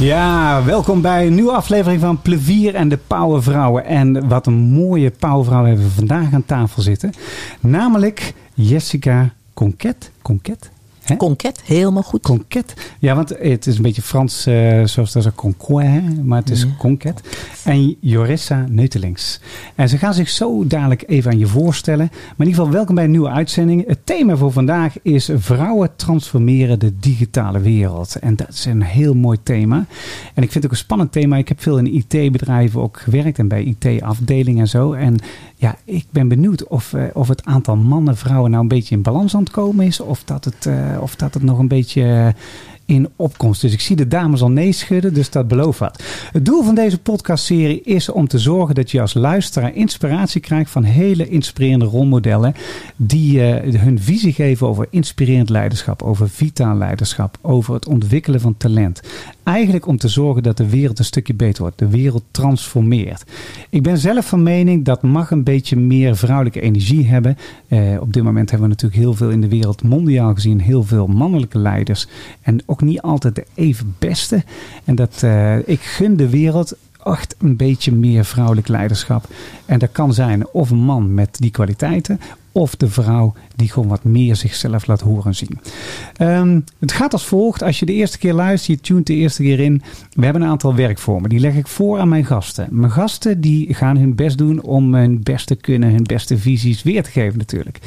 Ja, welkom bij een nieuwe aflevering van Plevier en de Powervrouwen. En wat een mooie powervrouw hebben we vandaag aan tafel zitten. Namelijk Jessica Conquet. Conquet? Hè? Conquet, helemaal goed. Conquet. Ja, want het is een beetje Frans, eh, zoals dat is Conquet, maar het is Conquet. En Jorissa Neutelings. En ze gaan zich zo dadelijk even aan je voorstellen. Maar in ieder geval, welkom bij een nieuwe uitzending. Het thema voor vandaag is vrouwen transformeren de digitale wereld. En dat is een heel mooi thema. En ik vind het ook een spannend thema. Ik heb veel in IT-bedrijven ook gewerkt en bij IT-afdelingen en zo. En ja, ik ben benieuwd of, eh, of het aantal mannen vrouwen nou een beetje in balans aan het komen is. Of dat het, eh, of dat het nog een beetje eh, in opkomst. Dus ik zie de dames al nee schudden, dus dat belooft wat. Het doel van deze podcastserie is om te zorgen dat je als luisteraar inspiratie krijgt van hele inspirerende rolmodellen die eh, hun visie geven over inspirerend leiderschap, over vitaal leiderschap, over het ontwikkelen van talent. Eigenlijk om te zorgen dat de wereld een stukje beter wordt, de wereld transformeert. Ik ben zelf van mening dat mag een beetje meer vrouwelijke energie hebben. Eh, op dit moment hebben we natuurlijk heel veel in de wereld mondiaal gezien, heel veel mannelijke leiders en ook niet altijd de even beste. En dat eh, ik gun de wereld echt een beetje meer vrouwelijk leiderschap. En dat kan zijn of een man met die kwaliteiten, of de vrouw die gewoon wat meer zichzelf laat horen zien. Ehm, het gaat als volgt. Als je de eerste keer luistert, je tunt de eerste keer in. We hebben een aantal werkvormen. Die leg ik voor aan mijn gasten. Mijn gasten die gaan hun best doen om hun beste kunnen, hun beste visies weer te geven natuurlijk.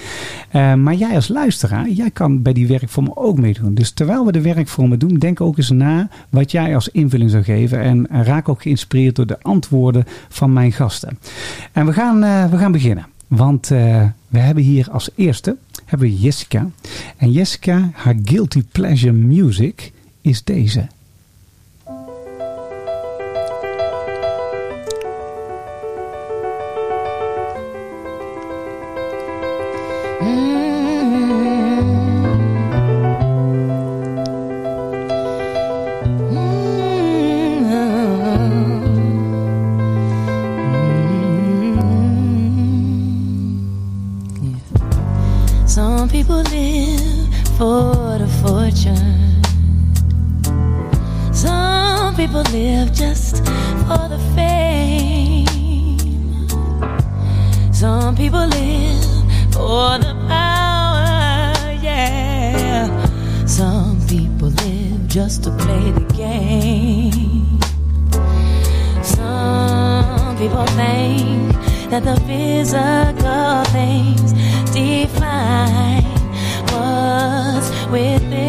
Ehm, maar jij als luisteraar, jij kan bij die werkvormen ook meedoen. Dus terwijl we de werkvormen doen, denk ook eens na wat jij als invulling zou geven. En raak ook geïnspireerd door de antwoorden van mijn gasten. En we gaan, eh, we gaan beginnen. Want uh, we hebben hier als eerste hebben we Jessica. En Jessica, haar guilty pleasure music is deze. People think that the physical things define what's within.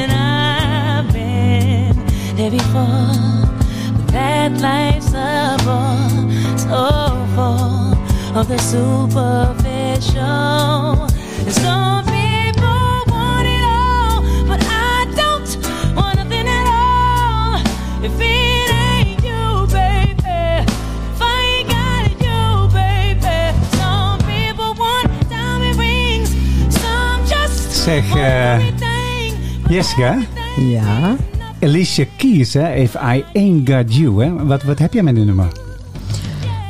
And I've been there before, but that life's a bore so full of the superficial. And some Zeg, want eh, Jessica? Ja. Alicia Keys, hè? If I Ain't Got You. Hè? Wat, wat heb jij met die nummer?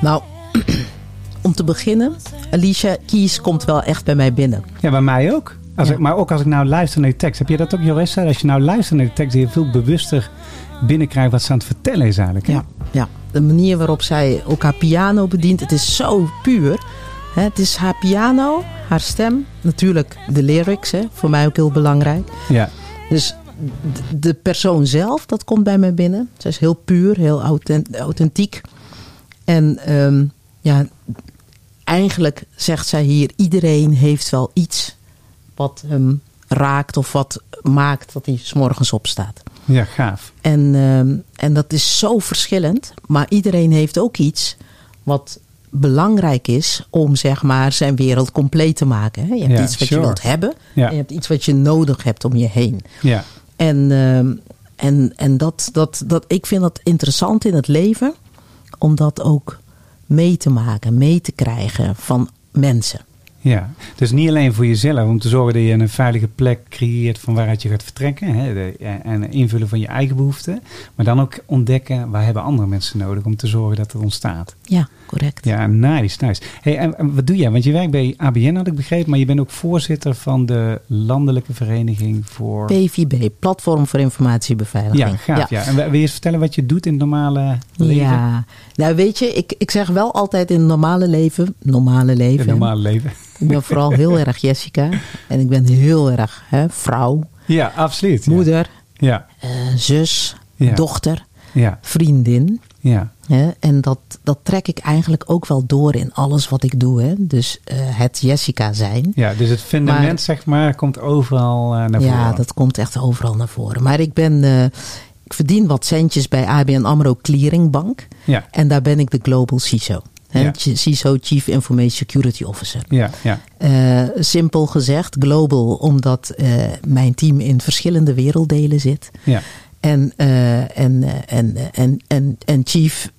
Nou, om te beginnen, Alicia Keys komt wel echt bij mij binnen. Ja, bij mij ook. Als Ja. ik, maar ook als ik nou luister naar de tekst. Heb je dat ook, Jorissa? Als je nou luistert naar de tekst, die je veel bewuster binnenkrijgt wat ze aan het vertellen is eigenlijk. hè? Ja, ja. De manier waarop zij ook haar piano bedient, het is zo puur. Het is haar piano, haar stem, natuurlijk de lyrics, hè, voor mij ook heel belangrijk. Ja. Dus de persoon zelf, dat komt bij mij binnen. Zij is heel puur, heel authent- authentiek. En ehm, ja, eigenlijk zegt zij hier: iedereen heeft wel iets wat hem raakt of wat maakt dat hij s'morgens opstaat. Ja, gaaf. En, ehm, en dat is zo verschillend. Maar iedereen heeft ook iets wat belangrijk is om zeg maar zijn wereld compleet te maken. hè. Je hebt iets wat sure. je wilt hebben. En je hebt iets wat je nodig hebt om je heen. Ja, En, ehm, en, en dat, dat, dat, ik vind dat interessant in het leven. Om dat ook mee te maken, mee te krijgen van mensen. ja. Dus niet alleen voor jezelf, om te zorgen dat je een veilige plek creëert van waaruit je gaat vertrekken. Hè, de, en invullen van je eigen behoeften. Maar dan ook ontdekken waar hebben andere mensen nodig om te zorgen dat het ontstaat. Ja, correct. Ja, nice, nice. Hey, en, wat doe jij? Want je werkt bij ABN, had ik begrepen, maar je bent ook voorzitter van de Landelijke Vereniging voor. PVB, Platform voor Informatiebeveiliging. Ja, gaaf. Ja. En wil je eens vertellen wat je doet in het normale leven? Ja, nou weet je, ik, ik zeg wel altijd in het normale leven, normale In leven. het normale leven. Ik ben vooral heel erg Jessica. En ik ben heel erg hè, vrouw, Ja, absoluut. moeder, Ja, eh, zus, Ja. dochter, ja, vriendin. Ja. En dat, dat trek ik eigenlijk ook wel door in alles wat ik doe. Hè? Dus eh, het Jessica zijn. Ja, dus het fundament, Maar- zeg maar, komt overal eh, naar voren. Ja, dat komt echt overal naar voren. Maar ik ben, eh, ik verdien wat centjes bij ABN AMRO Clearingbank. Ja, En daar ben ik de Global CISO. Hè? Ja. CISO, Chief Information Security Officer. ja, ja. Simpel gezegd, global, omdat mijn team in verschillende werelddelen zit. ja. En, eh, en, eh, en, eh, en, en, en chief,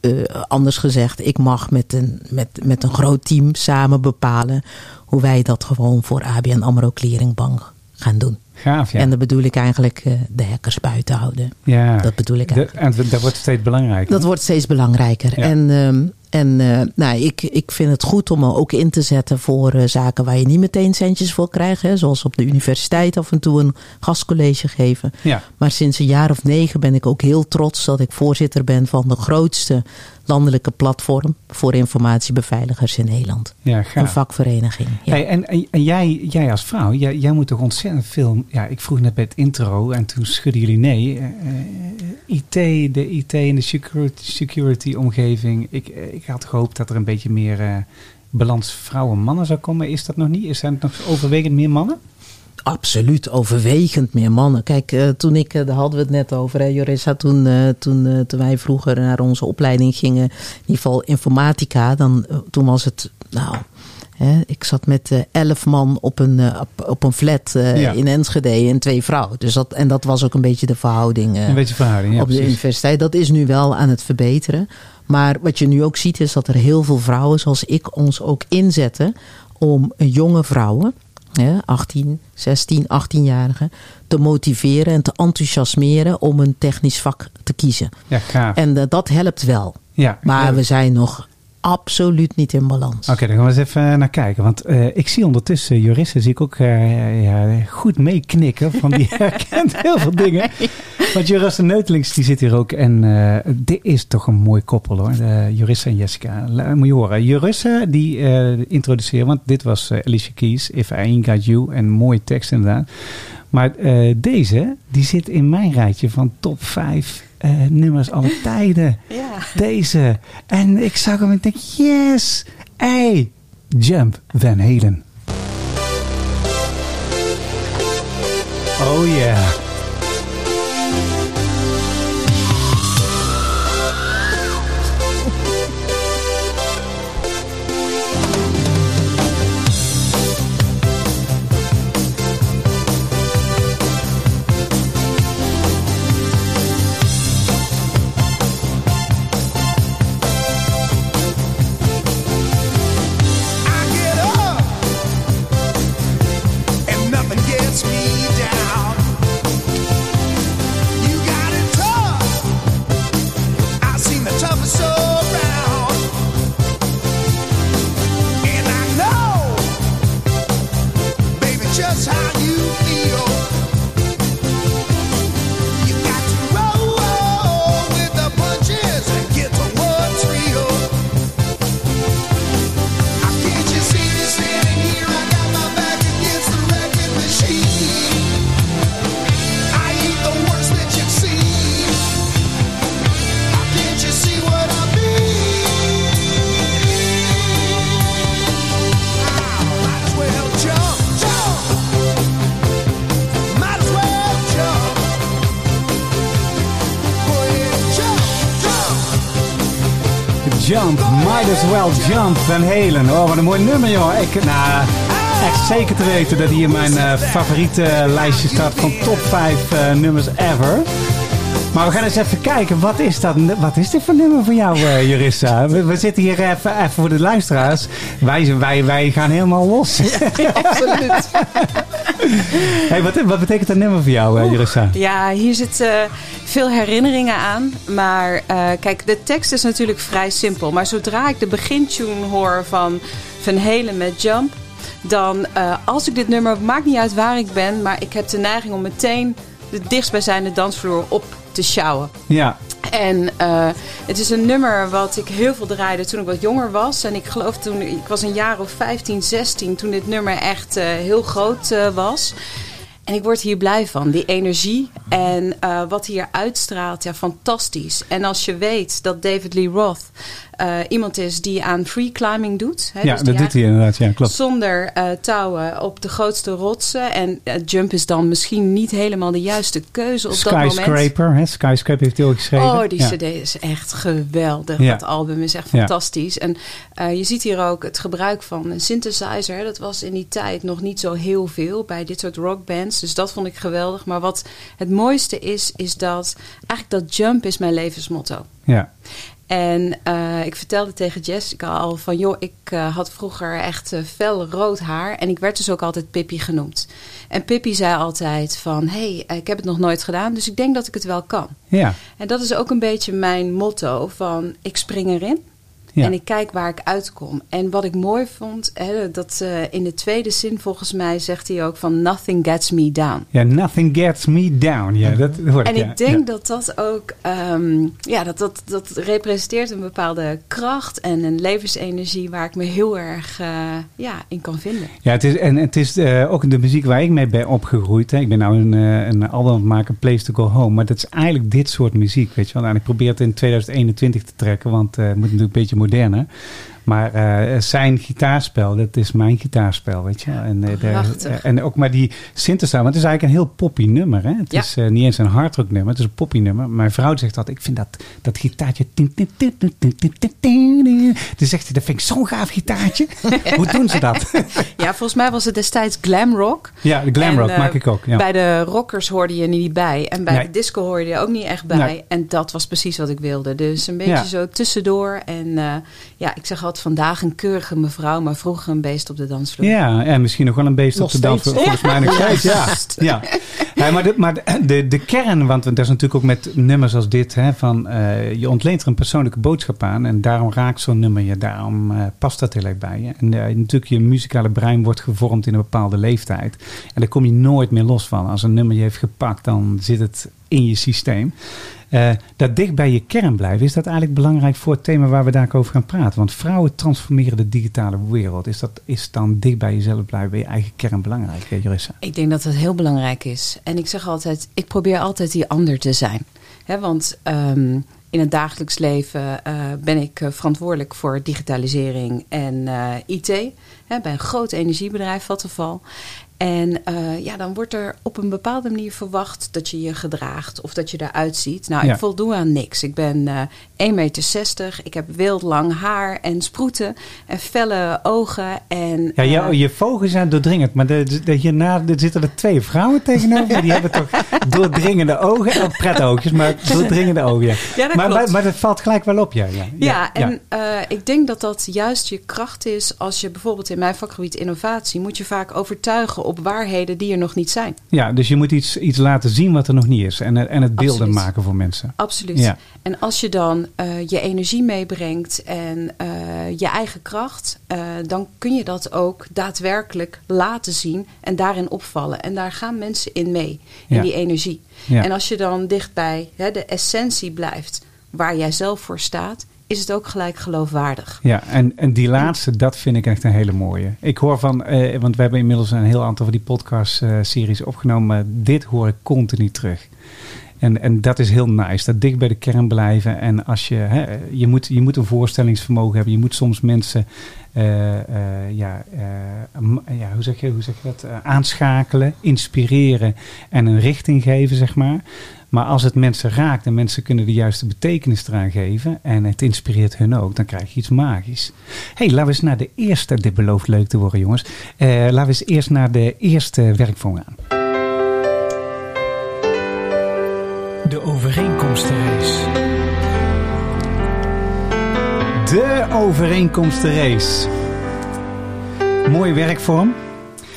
anders gezegd, ik mag met een, met, met een groot team samen bepalen hoe wij dat gewoon voor ABN AMRO Clearingbank gaan doen. Gaaf, ja. En dan bedoel ik eigenlijk de hackers buiten houden. ja. Dat bedoel ik De- eigenlijk. en dat wordt steeds belangrijker. Dat wordt steeds belangrijker. Ja. En, ehm, en eh, nou, ik, ik vind het goed om me ook in te zetten voor eh, zaken waar je niet meteen centjes voor krijgt. Hè, zoals op de universiteit af en toe een gastcollege geven. Ja, Maar sinds een jaar of negen ben ik ook heel trots dat ik voorzitter ben van de grootste landelijke platform voor informatiebeveiligers in Nederland. ja, Een vakvereniging. Ja. Hey, en en, en jij, jij als vrouw, jij, jij moet toch ontzettend veel... Ja, ik vroeg net bij het intro en toen schudden jullie nee. Eh, eh, IT, de IT en de security, security omgeving. Ik, eh, ik had gehoopt dat er een beetje meer balans vrouwen-mannen zou komen. Is dat nog niet? Zijn het nog overwegend meer mannen? Absoluut, overwegend meer mannen. Kijk, eh, toen ik, eh, daar hadden we het net over, hè, Jorissa, toen, eh, toen, toen wij vroeger naar onze opleiding gingen, in ieder geval informatica, dan, toen was het, nou, hè, ik zat met elf man op een, op, op een flat Ja. in Enschede en twee vrouwen. Dus dat, en dat was ook een beetje de verhouding. Een beetje verhouding, ja op de universiteit. Dat is nu wel aan het verbeteren. Maar wat je nu ook ziet is dat er heel veel vrouwen zoals ik ons ook inzetten om jonge vrouwen, hè, 18, 16, 18-jarigen, te motiveren en te enthousiasmeren om een technisch vak te kiezen. Ja, gaaf. En eh, dat helpt wel. ja, Maar ja. we zijn nog absoluut niet in balans. Oké, dan gaan we eens even naar kijken. Want eh, ik zie ondertussen, Jurisse, zie ik ook eh, ja, goed meeknikken. Van die herkent heel veel dingen. Want Jurisse Neutelings, die zit hier ook. En eh, dit is toch een mooi koppel hoor. Jurisse en Jessica. La- moet je horen. Jurisse, die eh introduceren. Want dit was eh, Alicia Keys, If I Ain't Got You. En mooie tekst inderdaad. Maar eh, deze, die zit in mijn rijtje van top 5 eh, nummers alle tijden. Ja. Deze. En ik zag hem en ik denk, yes! Hey! Jump Van Halen. Oh yeah. Might As Well Jump Van Halen. Oh, wat een mooi nummer, joh. Ik, nou, echt zeker te weten dat hij in mijn uh, favoriete lijstje staat van top 5 uh, nummers ever. Maar we gaan eens even kijken, wat is, dat, wat is dit voor nummer voor jou, uh, Jurissa? We, we, zitten hier even, even voor de luisteraars. Wij, wij, wij gaan helemaal los. Ja, absoluut. hey, wat, wat betekent dat nummer voor jou, Jurissa? Ja, hier uh, veel herinneringen aan. Maar uh, kijk, de tekst is natuurlijk vrij simpel. Maar zodra ik de begintune hoor van Van Halen met Jump... dan als ik dit nummer, maakt niet uit waar ik ben... maar ik heb de neiging om meteen de dichtstbijzijnde dansvloer op te sjouwen. Ja. En uh, het is een nummer wat ik heel veel draaide toen ik wat jonger was. En ik geloof toen, ik was een jaar of 15, 16 toen dit nummer echt heel groot was. En ik word hier blij van, die energie en uh, wat hier uitstraalt, ja, fantastisch. En als je weet dat David Lee Roth uh, iemand is die aan free climbing doet. Hè, ja, dus dat doet hij inderdaad, ja, klopt. Zonder uh, touwen op de grootste rotsen. En jump is dan misschien niet helemaal de juiste keuze op Skyscraper, dat moment. Skyscraper, hè? Skyscraper heeft hij ook geschreven. Oh, die ja. cd is echt geweldig. Ja. Dat album is echt fantastisch. En je ziet hier ook het gebruik van een synthesizer. Dat was in die tijd nog niet zo heel veel bij dit soort rockbands. Dus dat vond ik geweldig. Maar wat het mooiste is, is dat eigenlijk dat jump is mijn levensmotto. Ja. En uh, ik vertelde tegen Jessica al van... joh, ik uh, had vroeger echt uh, fel rood haar... en ik werd dus ook altijd Pippi genoemd. En Pippi zei altijd van... hé, hey, ik heb het nog nooit gedaan, dus ik denk dat ik het wel kan. Ja. En dat is ook een beetje mijn motto van... ik spring erin ja. en ik kijk waar ik uitkom. En wat ik mooi vond, hè, dat in de tweede zin volgens mij... zegt hij ook van... nothing gets me down. Ja, nothing gets me down. Ja, dat hoort En ik, ja. denk ja. dat dat ook... Um, ja, dat, dat, dat representeert een bepaalde kracht en een levensenergie... waar ik me heel erg uh, ja, in kan vinden. Ja, het is, en het is uh, ook de muziek waar ik mee ben opgegroeid. Hè. Ik ben nou een, een album aan het maken, Place to Go Home. Maar dat is eigenlijk dit soort muziek, weet je wel. En ik probeer het in 2021 te trekken, want het moet natuurlijk een beetje mulher. Né? Maar uh, zijn gitaarspel, dat is mijn gitaarspel, weet je. En, uh, de, en ook maar die synthesizer, want het is eigenlijk een heel poppy nummer. Hè? Het ja. is uh, niet eens een hardrock nummer, het is een poppy nummer. Mijn vrouw zegt dat, ik vind dat, dat gitaartje... Dan zegt hij, dat vind ik zo'n gaaf gitaartje. Hoe doen ze dat? ja, volgens mij was het destijds glam rock. Ja, de glam rock maak ik ook. Ja. Bij de rockers hoorde je niet bij. En bij Nee. de disco hoorde je ook niet echt bij. Nee. En dat was precies wat ik wilde. Dus een beetje Ja. zo tussendoor. En ja, ik zeg altijd vandaag een keurige mevrouw, maar vroeger een beest op de dansvloer. Ja, en misschien nog wel een beest Nog op de dansvloer. Volgens mij nog steeds, ja. ja. ja maar de, maar de, de, de kern, want dat is natuurlijk ook met nummers als dit, hè, van uh, je ontleent er een persoonlijke boodschap aan en daarom raakt zo'n nummer je, daarom uh, past dat heel erg bij je. En uh, natuurlijk, je muzikale brein wordt gevormd in een bepaalde leeftijd. En daar kom je nooit meer los van. Als een nummer je heeft gepakt, dan zit het in je systeem. Uh, dat dicht bij je kern blijven, is dat eigenlijk belangrijk voor het thema waar we daar over gaan praten? Want vrouwen transformeren de digitale wereld. Is dat is dan dicht bij jezelf blijven, bij je eigen kern belangrijk, Jerissa? Ik denk dat dat heel belangrijk is. En ik zeg altijd, ik probeer altijd die ander te zijn. Want um, in het dagelijks leven uh, ben ik verantwoordelijk voor digitalisering en IT. Bij een groot energiebedrijf, Vattenfall. En uh, ja, dan wordt er op een bepaalde manier verwacht dat je je gedraagt of dat je eruit ziet. Nou, Ja. ik voldoe aan niks. Ik ben uh, 1,60 meter, ik heb wild lang haar en sproeten en felle ogen. En, Ja, je, uh, je vogels zijn doordringend, maar de, de, hierna er zitten er twee vrouwen tegenover. Die hebben toch doordringende ogen. Oh, pretoogjes, maar doordringende ogen. Ja. Ja, dat maar, klopt. maar, maar dat valt gelijk wel op, ja. Ja, Ja, en ik denk dat dat juist je kracht is als je bijvoorbeeld in mijn vakgebied innovatie moet je vaak overtuigen op waarheden die er nog niet zijn. ja, dus je moet iets, iets laten zien wat er nog niet is. En, en het beelden Absoluut. maken voor mensen. Absoluut. Ja. En als je dan uh, je energie meebrengt en uh, je eigen kracht, uh, dan kun je dat ook daadwerkelijk laten zien en daarin opvallen. En daar gaan mensen in mee, in Ja. die energie. Ja. En als je dan dichtbij hè, de essentie blijft waar jij zelf voor staat, is het ook gelijk geloofwaardig. Ja, en, en die laatste, dat vind ik echt een hele mooie. Ik hoor van, eh, want we hebben inmiddels een heel aantal van die podcast-series opgenomen. maar Dit hoor ik continu terug. En, en dat is heel nice. Dat dicht bij de kern blijven. En als je, hè, je, moet, je moet een voorstellingsvermogen hebben. Je moet soms mensen eh, eh, ja, eh, ja, hoe zeg je, hoe zeg je dat? Aanschakelen, inspireren en een richting geven, zeg maar. Maar als het mensen raakt en mensen kunnen de juiste betekenis eraan geven en het inspireert hun ook, dan krijg je iets magisch. hey, laten we eens naar de eerste. Dit belooft leuk te worden, jongens. Laten we eens eerst naar de eerste werkvorm gaan. Overeenkomstenrace. De overeenkomstenrace. Mooie werkvorm.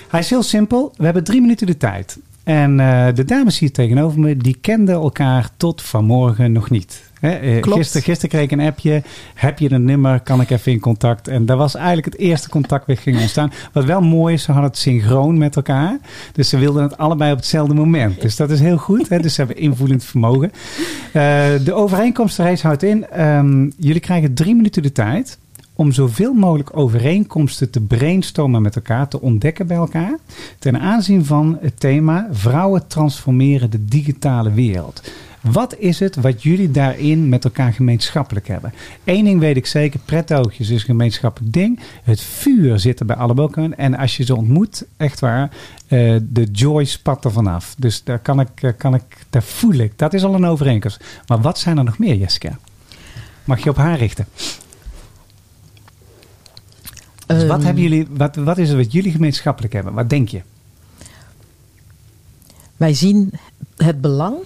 Hij is heel simpel. We hebben drie minuten de tijd. En eh, de dames hier tegenover me, die kenden elkaar tot vanmorgen nog niet. Hè, eh. Gisteren, gisteren kreeg ik een appje. Heb je een nummer? Kan ik even in contact? En dat was eigenlijk het eerste contact dat ging ontstaan. Wat wel mooi is, ze hadden het synchroon met elkaar. Dus ze wilden het allebei op hetzelfde moment. Dus dat is heel goed. Hè? Dus ze hebben invoelend vermogen. Eh, de overeenkomstenrace houdt in. ehm, jullie krijgen drie minuten de tijd om zoveel mogelijk overeenkomsten te brainstormen met elkaar, te ontdekken bij elkaar, ten aanzien van het thema vrouwen transformeren de digitale wereld. Wat is het wat jullie daarin met elkaar gemeenschappelijk hebben? Eén ding weet ik zeker, prettoogjes is een gemeenschappelijk ding. Het vuur zit er bij allebei in. En als je ze ontmoet, echt waar, eh, de joy spat er vanaf. Dus daar kan ik, eh, kan ik, daar voel ik. Dat is al een overeenkomst. Maar wat zijn er nog meer, Jessica? Mag je op haar richten? Dus wat, Ehm, hebben jullie, wat, wat is het wat jullie gemeenschappelijk hebben? Wat denk je? Wij zien het belang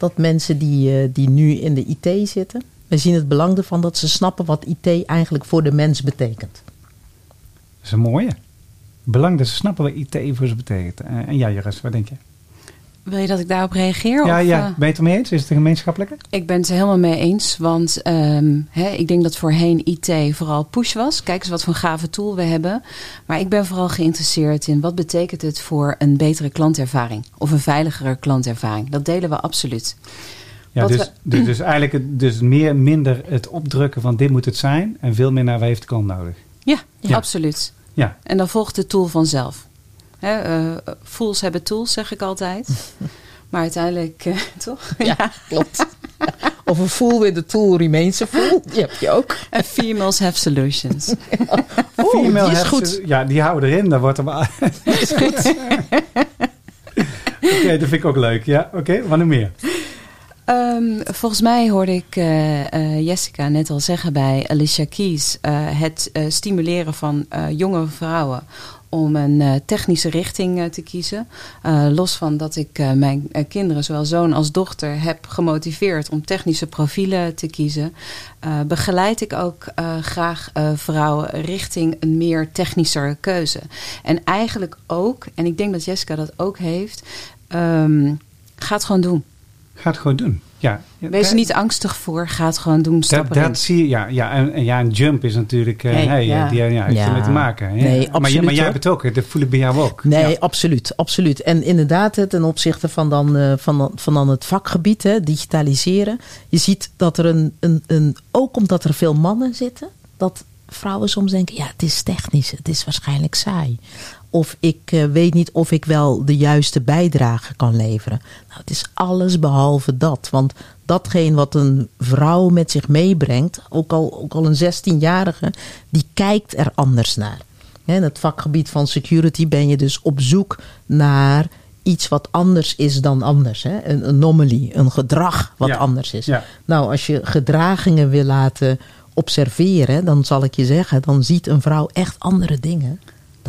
dat mensen die, eh, die nu in de IT zitten, wij zien het belang ervan dat ze snappen wat IT eigenlijk voor de mens betekent. Dat is een mooie. Belang dat ze snappen wat IT voor ze betekent. Eh, en jij, Joris, wat denk je? Wil je dat ik daarop reageer? ja, of, ja. eh, ben je het ermee eens? Is het een gemeenschappelijke? Ik ben het er helemaal mee eens. Want ehm, ik denk dat voorheen IT vooral push was. Kijk eens wat voor een gave tool we hebben. Maar ik ben vooral geïnteresseerd in wat betekent het voor een betere klantervaring. Of een veiligere klantervaring. Dat delen we absoluut. Ja, Wat dus, dus, dus eigenlijk het- dus meer, minder het opdrukken van dit moet het zijn. En veel meer naar waar heeft de klant nodig. Ja, Ja. absoluut. Ja, En dan volgt de tool vanzelf. Hè, eh, fools hebben tools, zeg ik altijd. Maar uiteindelijk, eh, toch? Ja, klopt. Of een fool with a tool remains a fool. Die heb je ook. En females have solutions. Oeh, Female die is goed. ja, die houden erin. Dan wordt er maar... is goed. Oké, dat vind ik ook leuk. Ja, oké. wat nog meer? Ehm, volgens mij hoorde ik eh, Jessica net al zeggen bij Alicia Keys... het stimuleren van jonge vrouwen om een eh, technische richting eh, te kiezen. Eh, los van dat ik mijn kinderen, zowel zoon als dochter, heb gemotiveerd om technische profielen te kiezen, begeleid ik ook graag vrouwen richting een meer technischer keuze. En eigenlijk ook, en ik denk dat Jessica dat ook heeft, ehm, ga het gewoon doen. Ga het gewoon doen. Ja. Wees er niet angstig voor. Ga het gewoon doen. Stap Dat, zie je, ja. ja en, en ja, een jump is natuurlijk, eh Hey, hey, ja. die ja, heeft Ja. ermee te maken. hè. Nee, maar, je- absoluut, maar jij hoor. hebt het ook, dat voel ik bij jou ook. Nee, Ja. absoluut, absoluut. En inderdaad, ten opzichte van dan, eh, van, dan- van dan het vakgebied, hè, digitaliseren. Je ziet dat er een, een, een, ook omdat er veel mannen zitten, dat vrouwen soms denken, ja, het is technisch, het is waarschijnlijk saai. Of ik eh, weet niet of ik wel de juiste bijdrage kan leveren. Nou, het is alles behalve dat. Want datgene wat een vrouw met zich meebrengt, ook al, ook al een 16-jarige, die kijkt er anders naar. In het vakgebied van security ben je dus op zoek naar iets wat anders is dan anders. Hè? Een anomaly, een gedrag wat Ja, anders is. ja. Nou, als je gedragingen wil laten observeren, dan zal ik je zeggen, dan ziet een vrouw echt andere dingen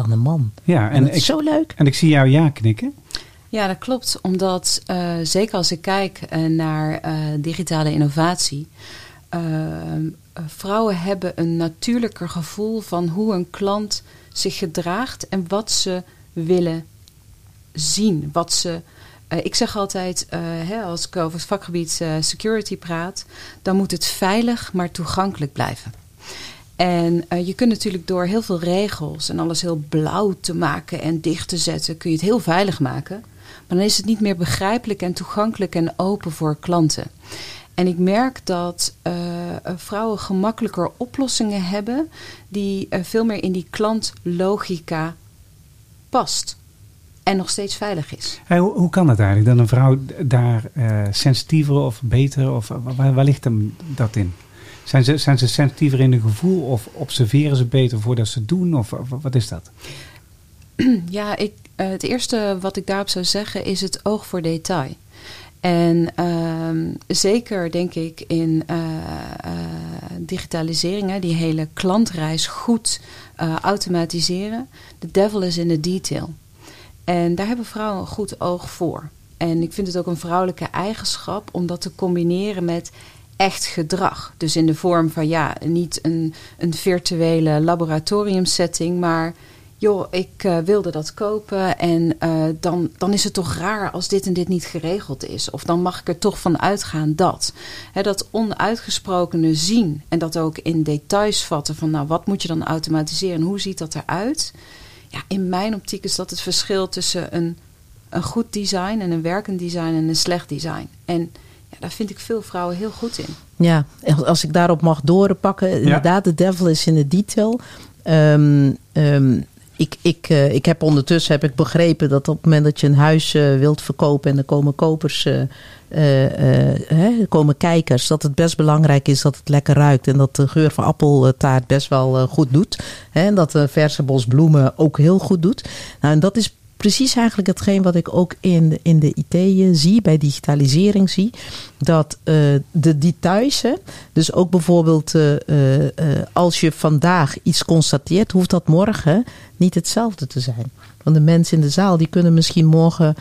dan een man. Ja, En, en dat is ik, zo leuk. en ik zie jou ja knikken. Ja, dat klopt. Omdat eh, zeker als ik kijk eh, naar eh, digitale innovatie. vrouwen hebben een natuurlijker gevoel van hoe een klant zich gedraagt en wat ze willen zien. Wat ze, eh, ik zeg altijd, eh, hè, als ik over het vakgebied eh, security praat, dan moet het veilig maar toegankelijk blijven. En eh, je kunt natuurlijk door heel veel regels en alles heel blauw te maken en dicht te zetten, kun je het heel veilig maken. Maar dan is het niet meer begrijpelijk en toegankelijk en open voor klanten. En ik merk dat eh, vrouwen gemakkelijker oplossingen hebben die eh, veel meer in die klantlogica past. en nog steeds veilig is. Hoe, hoe kan dat eigenlijk? Dat een vrouw daar sensitiever of beter, of waar, waar ligt hem dat in? Zijn ze, zijn ze sensitiever in hun gevoel of observeren ze beter voordat ze doen? Of wa- wat is dat? Ja, ik, eh, het eerste wat ik daarop zou zeggen is het oog voor detail. En ehm, zeker denk ik in eh, eh, digitalisering, hè, die hele klantreis goed automatiseren. De devil is in the detail. En daar hebben vrouwen een goed oog voor. En ik vind het ook een vrouwelijke eigenschap om dat te combineren met echt gedrag. Dus in de vorm van ja, niet een, een virtuele laboratoriumsetting, maar joh, ik eh, wilde dat kopen en eh, dan, dan is het toch raar als dit en dit niet geregeld is. Of dan mag ik er toch van uitgaan dat. Dat onuitgesprokene zien en dat ook in details vatten van nou, wat moet je dan automatiseren en hoe ziet dat eruit? Ja, in mijn optiek is dat het verschil tussen een, een goed design en een werkend design en een slecht design. En daar vind ik veel vrouwen heel goed in. Ja, als ik daarop mag doorpakken. Inderdaad, de devil is in de detail. Ehm, ehm, ik, ik, eh, ik heb ondertussen heb ik begrepen dat op het moment dat je een huis eh, wilt verkopen en er komen kopers, eh, eh, eh, hè, er komen kijkers, dat het best belangrijk is dat het lekker ruikt en dat de geur van appeltaart best wel goed doet. Hè, en dat de verse bos bloemen ook heel goed doet. Nou, en dat is precies eigenlijk hetgeen wat ik ook in, de- in de IT zie, bij digitalisering zie. Dat eh, de details, hè, dus ook bijvoorbeeld eh, eh, als je vandaag iets constateert, hoeft dat morgen niet hetzelfde te zijn. Want de mensen in de zaal die kunnen misschien morgen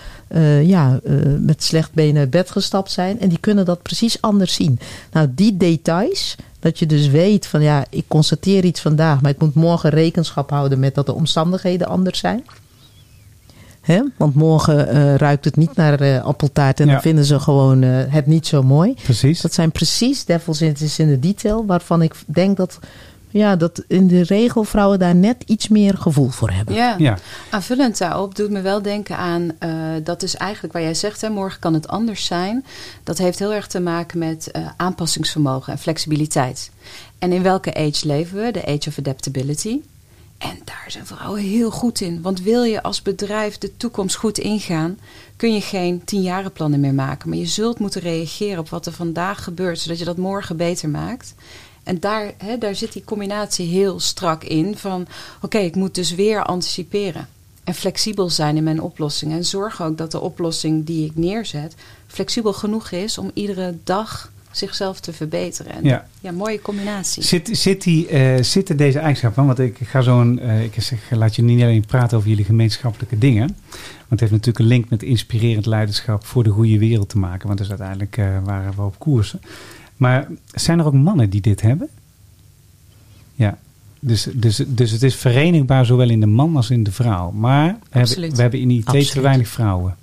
ja, met slecht benen uit bed gestapt zijn. En die kunnen dat precies anders zien. Nou, die details, dat je dus weet van ja, ik constateer iets vandaag, maar ik moet morgen rekenschap houden met dat de omstandigheden anders zijn. Hè? Want morgen eh, ruikt het niet naar eh, appeltaart en Ja. dan vinden ze gewoon eh, het niet zo mooi. Precies. Dat zijn precies devils in, in de detail, waarvan ik denk dat, ja, dat in de regel vrouwen daar net iets meer gevoel voor hebben. Ja. Ja, Aanvullend daarop doet me wel denken aan, eh, dat is eigenlijk waar jij zegt, hè, morgen kan het anders zijn. Dat heeft heel erg te maken met eh, aanpassingsvermogen en flexibiliteit. En in welke age leven we? De age of adaptability. En daar zijn vrouwen heel goed in. Want wil je als bedrijf de toekomst goed ingaan, kun je geen tienjarenplannen meer maken. Maar je zult moeten reageren op wat er vandaag gebeurt, zodat je dat morgen beter maakt. En daar, hè, daar zit die combinatie heel strak in van oké, ik moet dus weer anticiperen. En flexibel zijn in mijn oplossingen. En zorg ook dat de oplossing die ik neerzet flexibel genoeg is om iedere dag zichzelf te verbeteren. En Ja. ja mooie combinatie. Zit, zit die, eh, zitten deze eigenschappen, want ik ga zo een, eh, ik zeg, laat je niet alleen praten over jullie gemeenschappelijke dingen, want het heeft natuurlijk een link met inspirerend leiderschap voor de goede wereld te maken, want dat is uiteindelijk eh, waar we op koersen. Maar zijn er ook mannen die dit hebben? Ja, dus, dus, dus het is verenigbaar zowel in de man als in de vrouw. Maar we hebben, Absoluut. we hebben in IT te Absoluut. weinig vrouwen.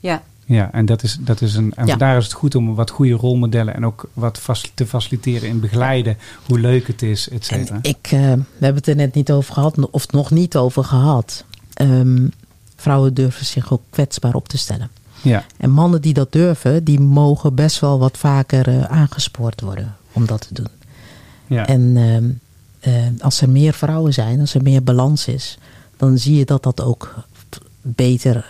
Ja, Ja, en dat is, dat is een. En Ja. vandaar is het goed om wat goede rolmodellen en ook wat te faciliteren in begeleiden, hoe leuk het is, et cetera. Ik, eh, we hebben het er net niet over gehad, of nog niet over gehad. Ehm, vrouwen durven zich ook kwetsbaar op te stellen. Ja, En mannen die dat durven, die mogen best wel wat vaker eh, aangespoord worden om dat te doen. ja. En ehm, eh, als er meer vrouwen zijn, als er meer balans is, dan zie je dat dat ook beter,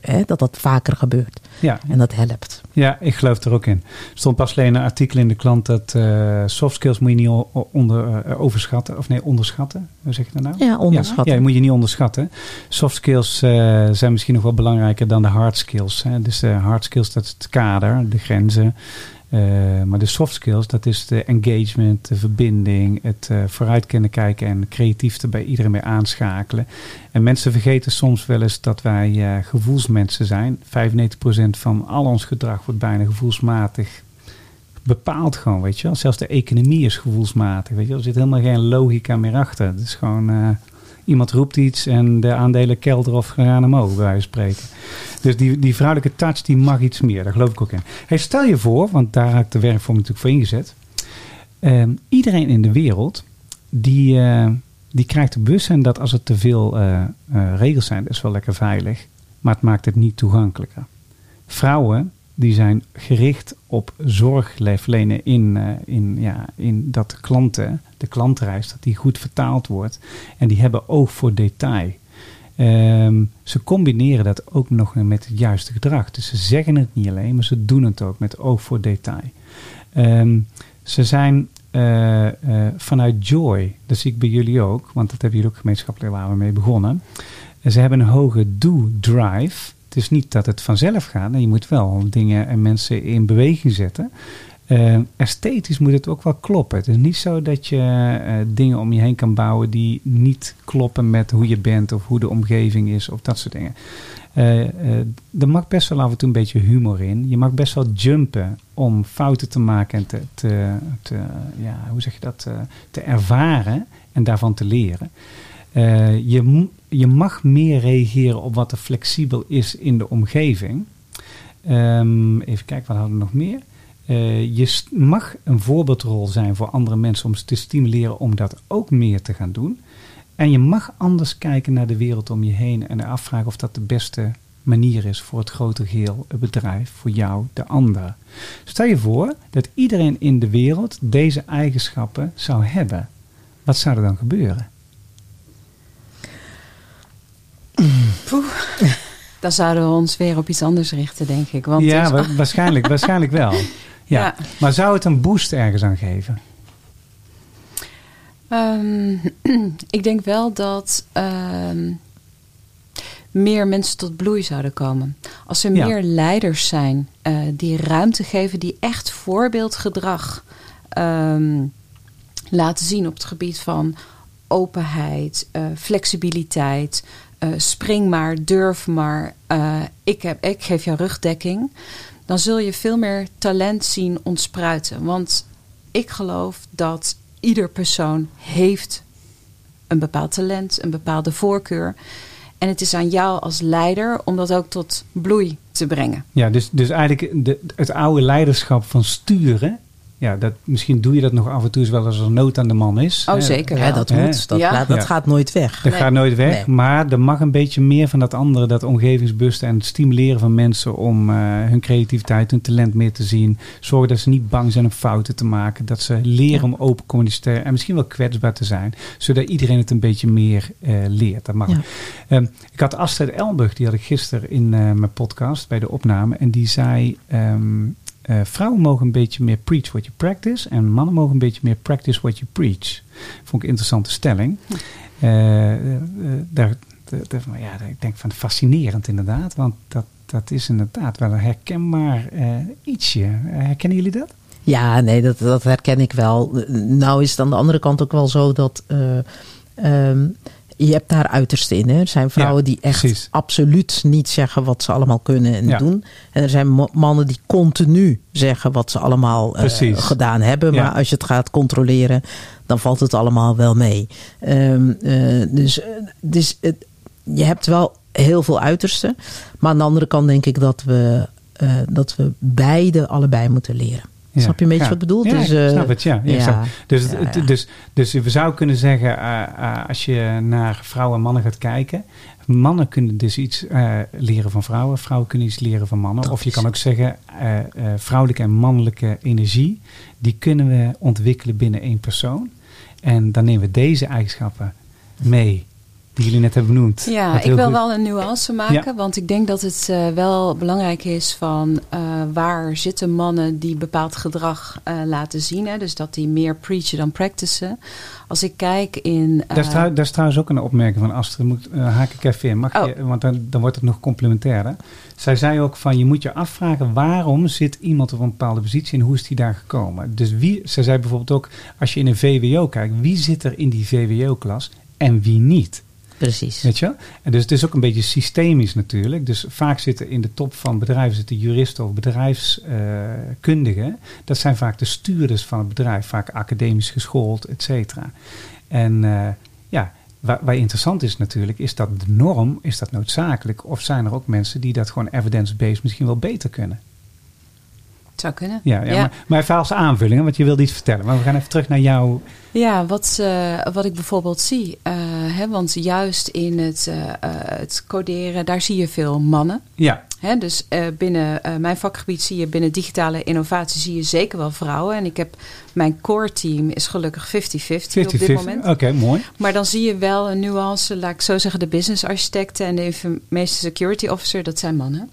hè, dat dat vaker gebeurt. ja. En dat helpt. ja, ik geloof er ook in. Er stond pas alleen een artikel in de klant dat eh soft skills moet je niet onder, eh, overschatten. Of nee, onderschatten. Hoe zeg je dat nou? Ja, onderschatten. Ja, ja, moet je niet onderschatten. Soft skills eh, zijn misschien nog wel belangrijker dan de hard skills. Hè. Dus de hard skills, dat is het kader, de grenzen. Eh, maar de soft skills, dat is de engagement, de verbinding, het eh, vooruit kunnen kijken en creatief er bij iedereen mee aanschakelen. En mensen vergeten soms wel eens dat wij eh, gevoelsmensen zijn. 95% van al ons gedrag wordt bijna gevoelsmatig bepaald gewoon, weet je. Zelfs de economie is gevoelsmatig, weet je. Er zit helemaal geen logica meer achter. Het is gewoon, iemand roept iets en de aandelen kelderen of gaan omhoog, bij wijze van spreken. Dus die, die vrouwelijke touch, die mag iets meer. Daar geloof ik ook in. Hey, stel je voor, want daar heb ik de werkvorm natuurlijk voor ingezet. Ehm, iedereen in de wereld, die, eh, die krijgt het bewustzijn dat als er te veel eh, eh, regels zijn, dat is wel lekker veilig. Maar het maakt het niet toegankelijker. Vrouwen, die zijn gericht op zorg verlenen in, eh, in, ja, in dat de klanten, de klantreis, dat die goed vertaald wordt. En die hebben oog voor detail. Ehm, ze combineren dat ook nog met het juiste gedrag. Dus ze zeggen het niet alleen, maar ze doen het ook met oog voor detail. Ehm, ze zijn eh, eh, vanuit joy, dat zie ik bij jullie ook, want dat hebben jullie ook gemeenschappelijk waar we mee begonnen. En ze hebben een hoge do-drive. Is niet dat het vanzelf gaat. Je moet wel dingen en mensen in beweging zetten. Uh, esthetisch moet het ook wel kloppen. Het is niet zo dat je uh, dingen om je heen kan bouwen die niet kloppen met hoe je bent of hoe de omgeving is of dat soort dingen. Uh, er mag best wel af en toe een beetje humor in. Je mag best wel jumpen om fouten te maken en te, te, te ja, hoe zeg je dat, te ervaren en daarvan te leren. je, je mag meer reageren op wat er flexibel is in de omgeving. Um, even kijken, wat hadden we nog meer? Uh, je mag een voorbeeldrol zijn voor andere mensen om ze te stimuleren om dat ook meer te gaan doen. En je mag anders kijken naar de wereld om je heen en afvragen of dat de beste manier is voor het grote geheel, het bedrijf, voor jou, de ander. Stel je voor dat iedereen in de wereld deze eigenschappen zou hebben. Wat zou er dan gebeuren? Poeh. Dan zouden we ons weer op iets anders richten, denk ik. Want ja, dus- waarschijnlijk, waarschijnlijk wel. Ja. ja. Maar zou het een boost ergens aan geven? Um, ik denk wel dat um, meer mensen tot bloei zouden komen. Als er Ja. meer leiders zijn uh, die ruimte geven, die echt voorbeeldgedrag um, laten zien op het gebied van openheid, uh, flexibiliteit. Uh, spring maar, durf maar. Uh, ik, heb, ik geef jou rugdekking. Dan zul je veel meer talent zien ontspruiten. Want ik geloof dat ieder persoon heeft een bepaald talent, een bepaalde voorkeur. En het is aan jou als leider om dat ook tot bloei te brengen. Ja, dus, dus eigenlijk de, het oude leiderschap van sturen. Ja, dat, misschien doe je dat nog af en toe eens wel als er nood aan de man is. Oh, Hè, zeker Ja, dat Hè? moet. Dat, Ja. dat gaat nooit weg. Dat Nee. gaat nooit weg, Nee. maar er mag een beetje meer van dat andere, dat omgevingsbewuste en het stimuleren van mensen om eh, hun creativiteit, hun talent meer te zien. Zorgen dat ze niet bang zijn om fouten te maken, dat ze leren om open communiceren en misschien wel kwetsbaar te zijn, zodat iedereen het een beetje meer eh, leert. Dat mag. Ja. Ehm, ik had Astrid Elburg, die had ik gisteren in eh, mijn podcast bij de opname en die zei. ehm, eh, vrouwen mogen een beetje meer preach what you practice. En mannen mogen een beetje meer practice what you preach. Vond ik een interessante stelling. Eh, eh, daar, ja, ik denk van fascinerend inderdaad. Want dat, dat is inderdaad wel een herkenbaar ietsje. Herkennen jullie dat? Ja, nee, dat, dat herken ik wel. Nou is het aan de andere kant ook wel zo dat. eh, ehm, je hebt daar uitersten in. Hè? Er zijn vrouwen Ja, die echt precies. absoluut niet zeggen wat ze allemaal kunnen en Ja. doen. En er zijn mannen die continu zeggen wat ze allemaal eh, gedaan hebben. Ja. Maar als je het gaat controleren, dan valt het allemaal wel mee. Ehm, eh, dus eh, dus het, je hebt wel heel veel uitersten. Maar aan de andere kant denk ik dat we, eh, dat we beide allebei moeten leren. Ja. Snap je een beetje Ja. wat ik bedoel? Ja, dus, ik eh, snap het, ja. Dus. Dus, dus we zouden kunnen zeggen, eh, eh, als je naar vrouwen en mannen gaat kijken, mannen kunnen dus iets leren van vrouwen, vrouwen kunnen iets leren van mannen. Dat of je is kan ook zeggen, vrouwelijke en mannelijke energie, die kunnen we ontwikkelen binnen één persoon. En dan nemen we deze eigenschappen mee, die jullie net hebben benoemd. Ja, ik wil goed- wel een nuance maken. Ja. Want ik denk dat het eh, wel belangrijk is van eh, waar zitten mannen die bepaald gedrag eh, laten zien. Hè? Dus dat die meer preachen dan practicen. Als ik kijk in... Dat is, dat is trouwens ook een opmerking van Astrid. Moet, haak ik even in. Mag Oh. je, want dan, dan wordt het nog complementair. Hè? Zij zei ook van je moet je afvragen waarom zit iemand op een bepaalde positie en hoe is die daar gekomen. Dus wie, zij zei bijvoorbeeld ook als je in een VWO kijkt, wie zit er in die VWO-klas en wie niet. Precies. Weet je? En dus het is ook een beetje systemisch natuurlijk. Dus vaak zitten in de top van bedrijven zitten juristen of bedrijfskundigen. dat zijn vaak de stuurders van het bedrijf, vaak academisch geschoold, et cetera. En eh, ja, waar, waar interessant is natuurlijk, is dat de norm, is dat noodzakelijk? Of zijn er ook mensen die dat gewoon evidence-based misschien wel beter kunnen? Het zou kunnen. Ja, ja, Ja. Maar, maar even als aanvulling, want je wilde iets vertellen. Maar we gaan even terug naar jou. Ja, wat, eh, wat ik bijvoorbeeld zie. eh, hè, want juist in het, eh, het coderen, daar zie je veel mannen. Ja, Dus eh, binnen eh, mijn vakgebied zie je binnen digitale innovatie zie je zeker wel vrouwen. En ik heb mijn core team is gelukkig 50-50 op dit 50-50. moment. Oké, mooi. Maar dan zie je wel een nuance, laat ik zo zeggen, de business architecten en de information security officer, dat zijn mannen.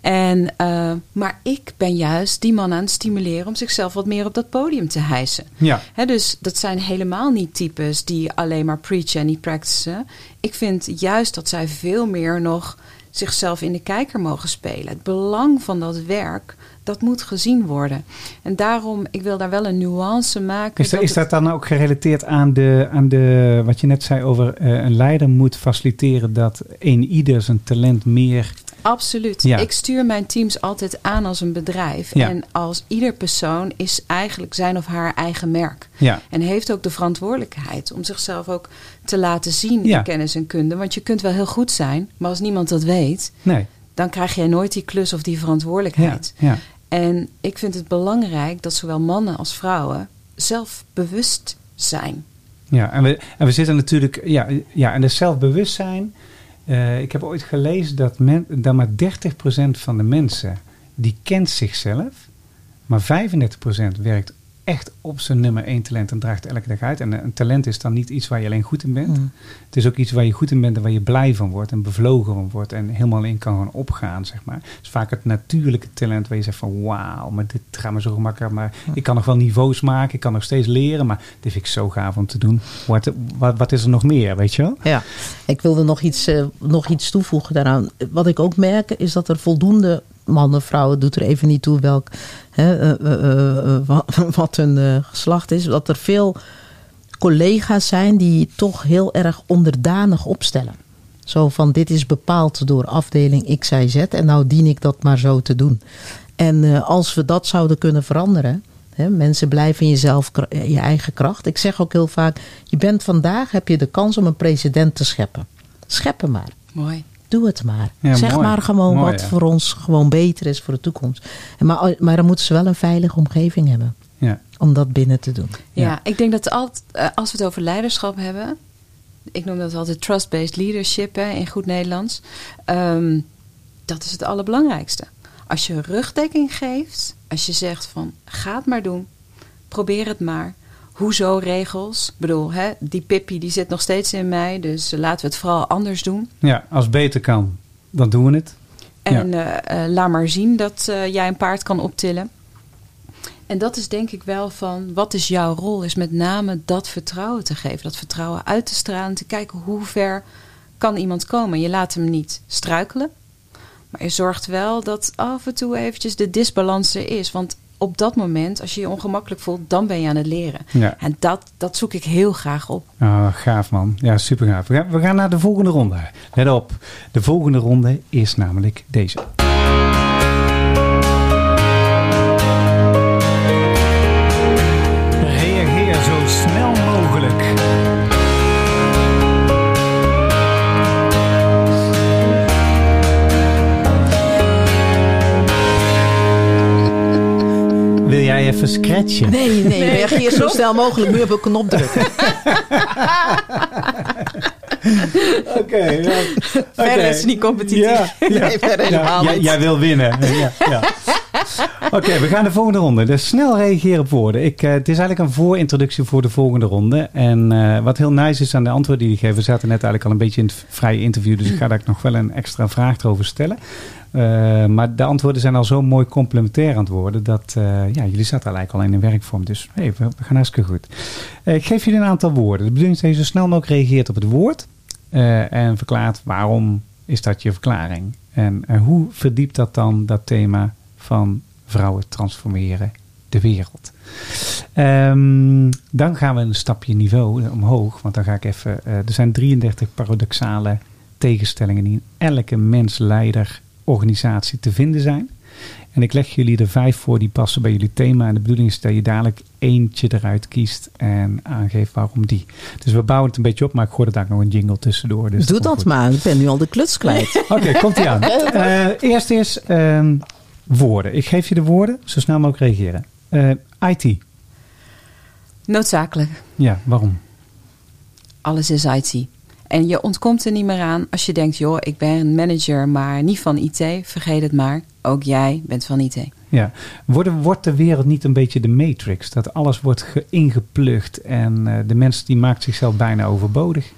En, eh, maar ik ben juist die man aan het stimuleren om zichzelf wat meer op dat podium te hijsen. Ja, dus dat zijn helemaal niet types die alleen maar preachen en niet practicen. Ik vind juist dat zij veel meer nog zichzelf in de kijker mogen spelen. Het belang van dat werk, dat moet gezien worden. En daarom, ik wil daar wel een nuance maken. is, dat, is dat dan ook gerelateerd aan de, aan de wat je net zei over eh, een leider moet faciliteren dat een ieder zijn talent meer. Absoluut. Ja. Ik stuur mijn teams altijd aan als een bedrijf. Ja. En als ieder persoon is eigenlijk zijn of haar eigen merk. Ja, En heeft ook de verantwoordelijkheid om zichzelf ook te laten zien in kennis en kunde. Want je kunt wel heel goed zijn, maar als niemand dat weet, nee. dan krijg jij nooit die klus of die verantwoordelijkheid. ja. En ik vind het belangrijk dat zowel mannen als vrouwen zelfbewust zijn. Ja, en we, en we zitten natuurlijk, ja, ja en het zelfbewustzijn. Eh, ik heb ooit gelezen dat, men, dat maar 30% van de mensen die kent zichzelf, maar 35% werkt echt op zijn nummer één talent en draagt elke dag uit. En een talent is dan niet iets waar je alleen goed in bent. Mm. Het is ook iets waar je goed in bent en waar je blij van wordt en bevlogen van wordt en helemaal in kan gaan opgaan, zeg maar. Het is vaak het natuurlijke talent waar je zegt van wauw, maar dit gaat me zo gemakkelijk, maar ik kan nog wel niveaus maken, ik kan nog steeds leren, maar dit vind ik zo gaaf om te doen. Wat, wat, wat is er nog meer, weet je wel? Ja, ik wilde nog iets, eh, nog iets toevoegen daaraan. Wat ik ook merk is dat er voldoende mannen, vrouwen, doet er even niet toe welk, hè, eh, eh, eh, wa- wat hun geslacht is. Dat er veel collega's zijn die toch heel erg onderdanig opstellen. Zo van dit is bepaald door afdeling X, Y, Z en nou dien ik dat maar zo te doen. En als we dat zouden kunnen veranderen, hè, mensen blijven in jezelf, je eigen kracht. Ik zeg ook heel vaak, je bent vandaag, heb je de kans om een president te scheppen. Schep hem maar. Mooi. Doe het maar. Ja, zeg mooi. maar gewoon Mooi, wat ja. voor ons gewoon beter is voor de toekomst. En maar, maar dan moeten ze wel een veilige omgeving hebben Ja, om dat binnen te doen. Ja, Ja. ik denk dat altijd, eh, als we het over leiderschap hebben, ik noem dat altijd trust-based leadership hè, in goed Nederlands. Ehm, dat is het allerbelangrijkste. Als je rugdekking geeft, als je zegt van ga het maar doen, probeer het maar. Hoezo regels? Ik bedoel, hè, die Pippi die zit nog steeds in mij, dus laten we het vooral anders doen. ja als beter kan, dan doen we het. En eh, eh, laat maar zien dat eh, jij een paard kan optillen. En dat is denk ik wel van, wat is jouw rol? Is met name dat vertrouwen te geven. Dat vertrouwen uit te stralen. Te kijken hoe ver kan iemand komen. Je laat hem niet struikelen. Maar je zorgt wel dat af en toe eventjes de disbalans er is. Want op dat moment, als je je ongemakkelijk voelt, dan ben je aan het leren. Ja. En dat, dat zoek ik heel graag op. Ah, gaaf man. Ja, super gaaf. We gaan, we gaan naar de volgende ronde. Let op. De volgende ronde is namelijk deze. Jij even scratchen? Nee, nee, reageer zo snel mogelijk. Nu op een knop drukken. Oké. ja. Verder is het niet competitief. Ja, ja. Nee, verder Ja, helemaal niet. jij wil winnen. Ja, ja. Oké, we gaan de volgende ronde. Dus snel reageren op woorden. Ik, eh, het is eigenlijk een voorintroductie voor de volgende ronde. En eh, wat heel nice is aan de antwoorden die ik geef. We zaten net eigenlijk al een beetje in het vrije interview. Dus ik ga daar nog wel een extra vraag erover stellen. Eh, maar de antwoorden zijn al zo mooi complementair worden. Dat ja, jullie zaten eigenlijk al in een werkvorm. Dus hey, we, gaan hartstikke goed. Ik geef jullie een aantal woorden. De bedoeling is dat je zo snel mogelijk reageert op het woord. en verklaart waarom is dat je verklaring. En hoe verdiept dat dan dat thema van vrouwen transformeren de wereld. Ehm, dan gaan we een stapje niveau omhoog. Want dan ga ik even. eh, er zijn 33 paradoxale tegenstellingen die in elke mens, leider, organisatie te vinden zijn. En ik leg jullie er vijf voor die passen bij jullie thema. En de bedoeling is dat je dadelijk eentje eruit kiest en aangeeft waarom die. Dus we bouwen het een beetje op, maar ik er daar nog een jingle tussendoor. Dus Doe dat goed. maar. Ik ben nu al de kluts kwijt. Oké, komt ie aan. Eh, eerst is ehm, woorden. Ik geef je de woorden, zo snel mogelijk reageren. Eh, IT. Noodzakelijk. Ja, waarom? Alles is IT. en je ontkomt er niet meer aan als je denkt, joh, ik ben een manager, maar niet van IT. Vergeet het maar. Ook jij bent van IT. Ja, wordt, wordt de wereld niet een beetje de matrix? Dat alles wordt ge- ingeplucht en eh, de mens die maakt zichzelf bijna overbodig?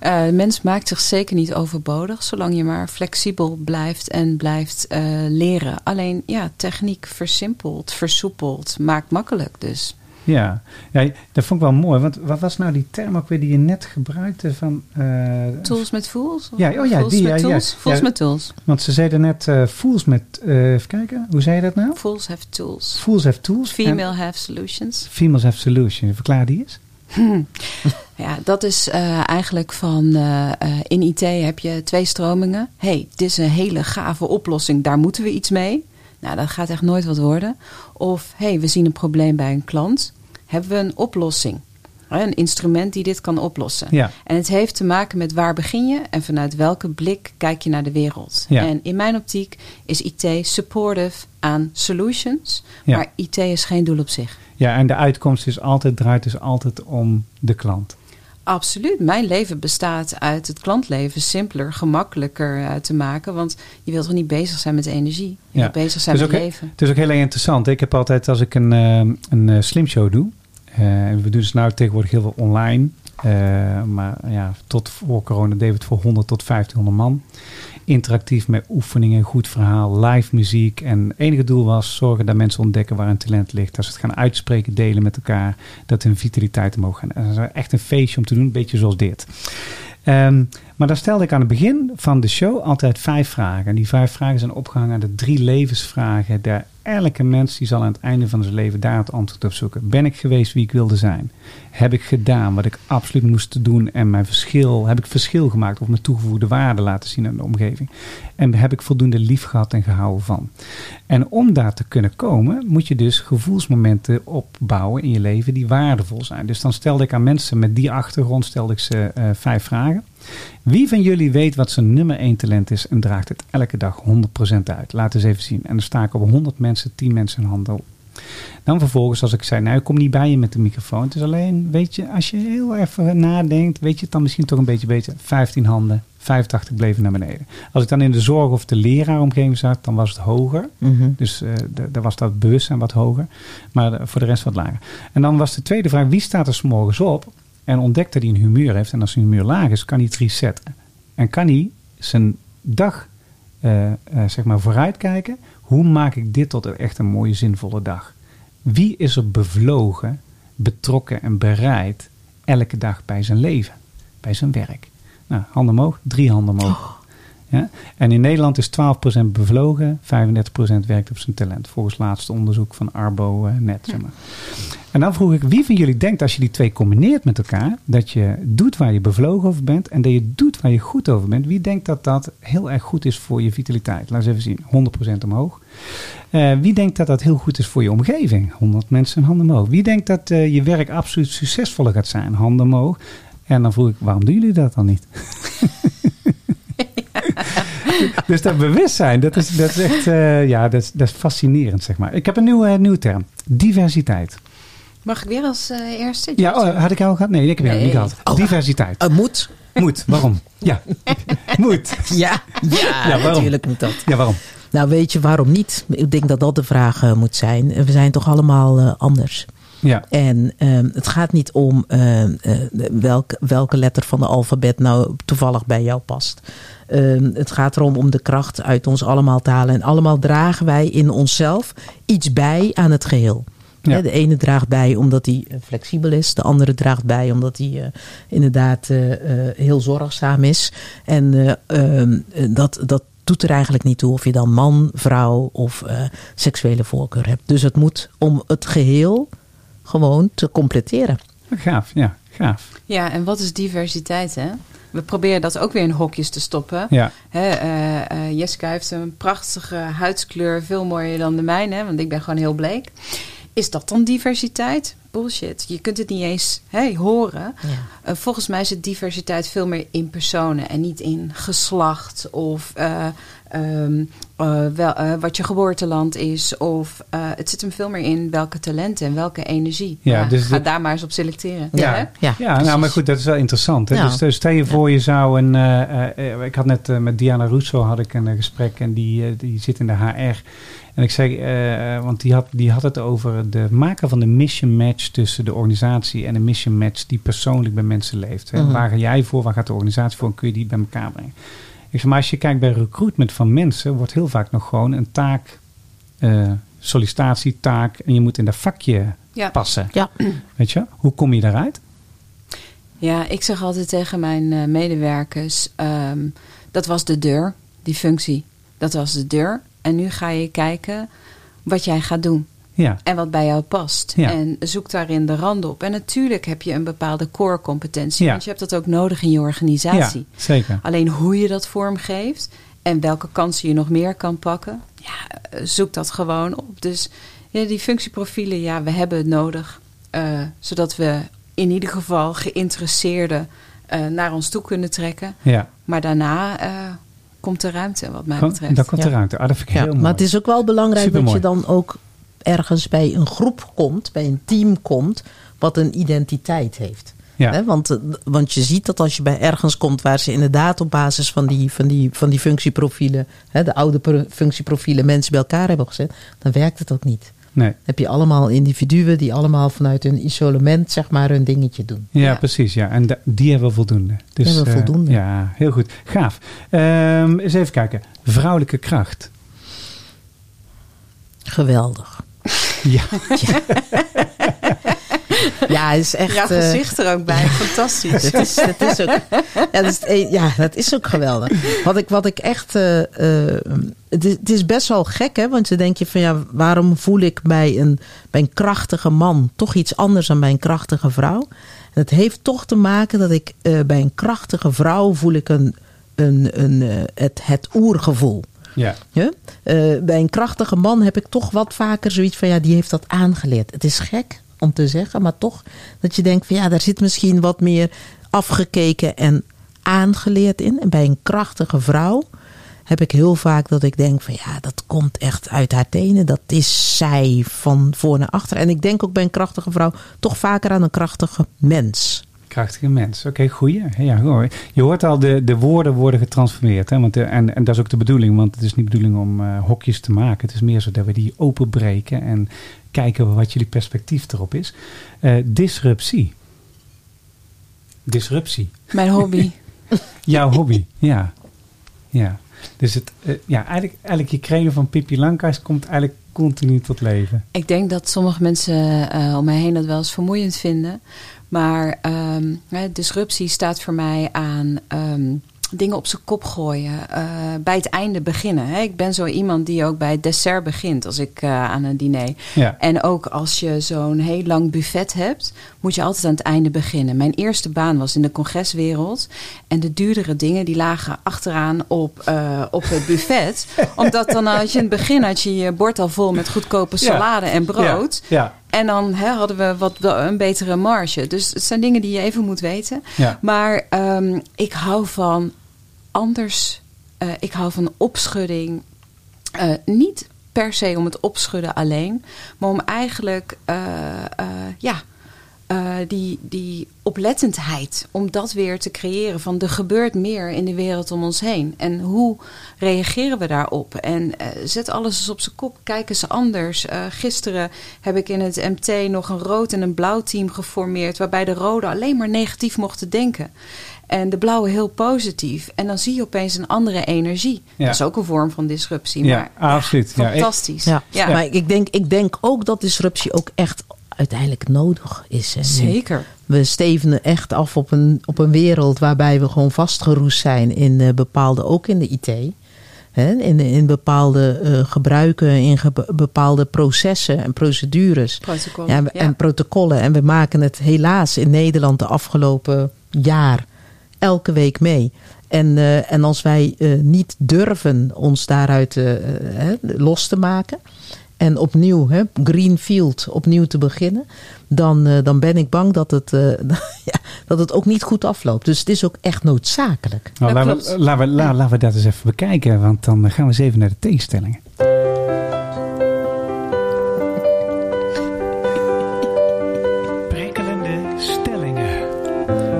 De mens maakt zich zeker niet overbodig, zolang je maar flexibel blijft en blijft eh, leren. Alleen, ja, techniek versimpelt, versoepelt, maakt makkelijk dus. Ja. ja, dat vond ik wel mooi. Want wat was nou die term ook weer die je net gebruikte van... eh, Tools met fools? Ja, oh ja, fools die, met ja, ja. tools? Fools Ja. met tools. Want ze zeiden net eh, fools met... even kijken, hoe zei je dat nou? Fools have tools. Fools have tools. Female have solutions. females have solutions. Verklaar die eens. Ja, dat is eh, eigenlijk van eh, eh, in IT heb je twee stromingen. hey, dit is een hele gave oplossing, daar moeten we iets mee. Nou, dat gaat echt nooit wat worden. Of hey, we zien een probleem bij een klant. Hebben we een oplossing? Een instrument die dit kan oplossen. Ja. En het heeft te maken met waar begin je en vanuit welke blik kijk je naar de wereld. Ja. En in mijn optiek is IT supportive aan solutions, Ja. maar IT is geen doel op zich. Ja, en de uitkomst is altijd, draait dus altijd om de klant. Absoluut. Mijn leven bestaat uit het klantleven simpeler, gemakkelijker eh, te maken. Want je wilt toch niet bezig zijn met energie? Je Ja. wilt bezig zijn met ook- leven. Het is ook heel interessant. Ik heb altijd, als ik een, eh, een eh, slim show doe. eh, we doen dus nou tegenwoordig heel veel online. Eh, maar ja, tot voor corona we het voor 100 tot 1500 man. Interactief met oefeningen, goed verhaal, live muziek. En het enige doel was zorgen dat mensen ontdekken waar hun talent ligt. Dat ze het gaan uitspreken, delen met elkaar. Dat hun vitaliteit omhoog gaat. En dat is echt een feestje om te doen, een beetje zoals dit. Ehm, maar dan stelde ik aan het begin van de show altijd vijf vragen. En die vijf vragen zijn opgehangen aan de drie levensvragen. Daar elke mens die zal aan het einde van zijn leven daar het antwoord op zoeken. Ben ik geweest wie ik wilde zijn? Heb ik gedaan wat ik absoluut moest doen en mijn verschil, heb ik verschil gemaakt of mijn toegevoegde waarde laten zien aan de omgeving? En heb ik voldoende lief gehad en gehouden van? En om daar te kunnen komen, moet je dus gevoelsmomenten opbouwen in je leven die waardevol zijn. Dus dan stelde ik aan mensen met die achtergrond stelde ik ze eh, vijf vragen. Wie van jullie weet wat zijn nummer één talent is en draagt het elke dag 100% uit? Laat eens even zien. En dan sta ik op 100 mensen, 10 mensen een hand op. Dan vervolgens, als ik zei, nou, ik kom niet bij je met de microfoon. Het is alleen, weet je, als je heel even nadenkt, weet je het dan misschien toch een beetje beter. 15 handen, 85 bleven naar beneden. Als ik dan in de zorg of de leraaromgeving zat, dan was het hoger. Mhm. Dus eh, de- daar was dat bewustzijn wat hoger. Maar eh, voor de rest wat lager. En dan was de tweede vraag, wie staat er 's morgens op en ontdekt dat hij een humeur heeft? En als zijn humeur laag is, kan hij het resetten. En kan hij zijn dag eh, eh, zeg maar vooruitkijken. Hoe maak ik dit tot echt een mooie, zinvolle dag? Wie is er bevlogen, betrokken en bereid elke dag bij zijn leven, bij zijn werk? Nou, handen omhoog, drie handen omhoog. Ja? En in Nederland is 12% bevlogen, 35% werkt op zijn talent. Volgens laatste onderzoek van Arbo eh, net. Zeg maar. En dan vroeg ik, wie van jullie denkt als je die twee combineert met elkaar, dat je doet waar je bevlogen over bent en dat je doet waar je goed over bent. Wie denkt dat dat heel erg goed is voor je vitaliteit? Laat eens even zien, 100% omhoog. Eh, wie denkt dat dat heel goed is voor je omgeving? 100 mensen, handen omhoog. Wie denkt dat eh, je werk absoluut succesvoller gaat zijn? Handen omhoog. En dan vroeg ik, waarom doen jullie dat dan niet? dus dat bewustzijn, dat is, dat is echt eh, ja, dat is, dat is fascinerend, zeg maar. Ik heb een nieuwe, eh, nieuwe term. Diversiteit. Mag ik weer als eh, eerste? Ja, oh, had ik jou al gehad? Nee, ik heb jou Nee. niet gehad. Oh. Diversiteit. Moet. Moet. Waarom? Ja. Moet. Ja, ja, natuurlijk moet dat. Ja, waarom? Nou, weet je waarom niet? Ik denk dat dat de vraag moet zijn. We zijn toch allemaal anders. Ja. En ehm, het gaat niet om ehm, eh, welk, welke letter van de alfabet nou toevallig bij jou past. Ehm, het gaat erom om de kracht uit ons allemaal te halen. En allemaal dragen wij in onszelf iets bij aan het geheel. Ja. De ene draagt bij omdat hij eh, flexibel is. De andere draagt bij omdat hij eh, inderdaad heel zorgzaam is. En dat, dat doet er eigenlijk niet toe of je dan man, vrouw of seksuele voorkeur hebt. Dus het moet om het geheel gewoon te completeren. Gaaf, ja, gaaf. Ja, en wat is diversiteit, hè? We proberen dat ook weer in hokjes te stoppen. Ja, Hè, eh, eh, Jessica heeft een prachtige huidskleur, veel mooier dan de mijne, want ik ben gewoon heel bleek. Is dat dan diversiteit? bullshit. Je kunt het niet eens hey, horen. Ja. Eh, volgens mij zit diversiteit veel meer in personen en niet in geslacht of eh, ehm, eh, wel, wat je geboorteland is. Of eh, het zit hem veel meer in welke talenten en welke energie. Ja, Ja, dus ga daar maar eens op selecteren. Ja. Ja, Ja, nou, maar goed, dat is wel interessant. Hè? Ja. Dus, eh, stel je voor, je zou een. ik had net met Diana Russo had ik een gesprek en die, die zit in de HR. En ik zei, eh, want die had, die had het over de maken van de mission match tussen de organisatie en de mission match die persoonlijk bij mensen leeft. Hè? Mhm. Waar ga jij voor, waar gaat de organisatie voor en kun je die bij elkaar brengen? Ik zeg, maar als je kijkt bij recruitment van mensen, wordt heel vaak nog gewoon een taak, eh, sollicitatietaak en je moet in dat vakje Ja. passen. Ja. Weet je, hoe kom je daaruit? Ja, ik zeg altijd tegen mijn eh, medewerkers: ehm, dat was de deur, die functie. Dat was de deur. En nu ga je kijken wat jij gaat doen. Ja, En wat bij jou past. Ja. En zoek daarin de rand op. En natuurlijk heb je een bepaalde core competentie. Ja. Want je hebt dat ook nodig in je ja organisatie. zeker. Alleen hoe je dat vormgeeft en welke kansen je nog meer kan pakken, ja, zoek dat gewoon op. Dus ja, die functieprofielen, ja, we hebben het nodig. eh, zodat we in ieder geval geïnteresseerden eh, naar ons toe kunnen trekken. Ja, Maar daarna eh, komt de ruimte, wat mij Kom- betreft. dan komt Ja. de ruimte. Ah, dat vind ik Ja, heel mooi. maar het is ook wel belangrijk Supermooi. dat je dan ook ergens bij een groep komt, bij een team komt, wat een identiteit heeft. ja. Want, eh, want je ziet dat als je bij ergens komt waar ze inderdaad op basis van die, van die, van die functieprofielen, hè, de oude pro- functieprofielen, mensen bij elkaar hebben gezet, dan werkt het ook niet. Nee. Heb je allemaal individuen die allemaal vanuit hun isolement zeg maar hun dingetje doen. Ja, Ja. precies. Ja. En die hebben we voldoende. Dus, hebben we eh, voldoende. ja, heel goed. Gaaf. Ehm, eens even kijken. Vrouwelijke kracht. Geweldig. Ja, Ja, het is echt. Jouw eh, gezicht er ook bij, fantastisch. Dat is, dat is ook, ja, dat is, ja, dat is ook geweldig. Wat ik, wat ik echt. eh, eh, het, is, het is best wel gek, hè? Want dan denk je van ja, waarom voel ik bij een, bij een krachtige man toch iets anders dan bij een krachtige vrouw? En het heeft toch te maken dat ik eh, bij een krachtige vrouw voel ik een, een, een, eh, het, het oergevoel. ja. Ja? Eh, bij een krachtige man heb ik toch wat vaker zoiets van ja, die heeft dat aangeleerd. Het is gek om te zeggen, maar toch dat je denkt van ja, daar zit misschien wat meer afgekeken en aangeleerd in. En bij een krachtige vrouw heb ik heel vaak dat ik denk van ja, dat komt echt uit haar tenen. Dat is zij van voor naar achter. En ik denk ook bij een krachtige vrouw toch vaker aan een krachtige mens. Krachtige mens. Oké, goeie. Ja, hoor. Je hoort al, de, de woorden worden getransformeerd. Hè? Want de, en, en dat is ook de bedoeling. Want het is niet de bedoeling om eh, hokjes te maken. Het is meer zo dat we die openbreken. En kijken wat jullie perspectief erop is. Eh, disruptie. Disruptie. Mijn hobby. Jouw hobby, ja. Ja. Dus het, eh, ja, eigenlijk, eigenlijk je credo van Pippi Lankhuis komt eigenlijk continu tot leven. Ik denk dat sommige mensen eh, om mij heen dat wel eens vermoeiend vinden. Maar ehm, disruptie staat voor mij aan ehm, dingen op zijn kop gooien. eh, bij het einde beginnen. Hè. Ik ben zo iemand die ook bij het dessert begint als ik eh, aan een diner. Ja. En ook als je zo'n heel lang buffet hebt, moet je altijd aan het einde beginnen. Mijn eerste baan was in de congreswereld. En de duurdere dingen die lagen achteraan op, eh, op het buffet. Omdat dan had je in het begin had je je bord al vol met goedkope Ja. salade en brood. Ja. En dan hè, hadden we wat een betere marge. Dus het zijn dingen die je even moet weten. Ja. Maar ehm, ik hou van anders. eh, ik hou van opschudding. Eh, niet per se om het opschudden alleen, maar om eigenlijk eh, ja, eh, die, die oplettendheid, om dat weer te creëren van er gebeurt meer in de wereld om ons heen. En hoe reageren we daarop? En eh, zet alles eens op zijn kop, kijk eens anders. Eh, gisteren heb ik in het MT nog een rood en een blauw team geformeerd, waarbij de rode alleen maar negatief mochten denken. En de blauwe heel positief. En dan zie je opeens een andere energie. Ja. Dat is ook een vorm van disruptie. Ja, maar, absoluut. Ja, ik- fantastisch. Ja. Ja. Maar ik denk, ik denk ook dat disruptie ook echt uiteindelijk nodig is. En Zeker. We stevenen echt af op een, op een wereld waarbij we gewoon vastgeroest zijn in eh, bepaalde, ook in de IT. Hè, in, in bepaalde eh, gebruiken, in ge- bepaalde processen en procedures. Protocollen. Ja, en protocollen. En we maken het helaas in Nederland de afgelopen jaar elke week mee. En, eh, en als wij niet durven ons daaruit los te maken. En opnieuw, hè, greenfield, opnieuw te beginnen, dan, eh, dan ben ik bang dat het, eh, ja, dat het ook niet goed afloopt. Dus het is ook echt noodzakelijk. Nou, laten, we, laten, we, la- laten we dat eens even bekijken, want dan gaan we eens even naar de tegenstellingen. Prikkelende stellingen.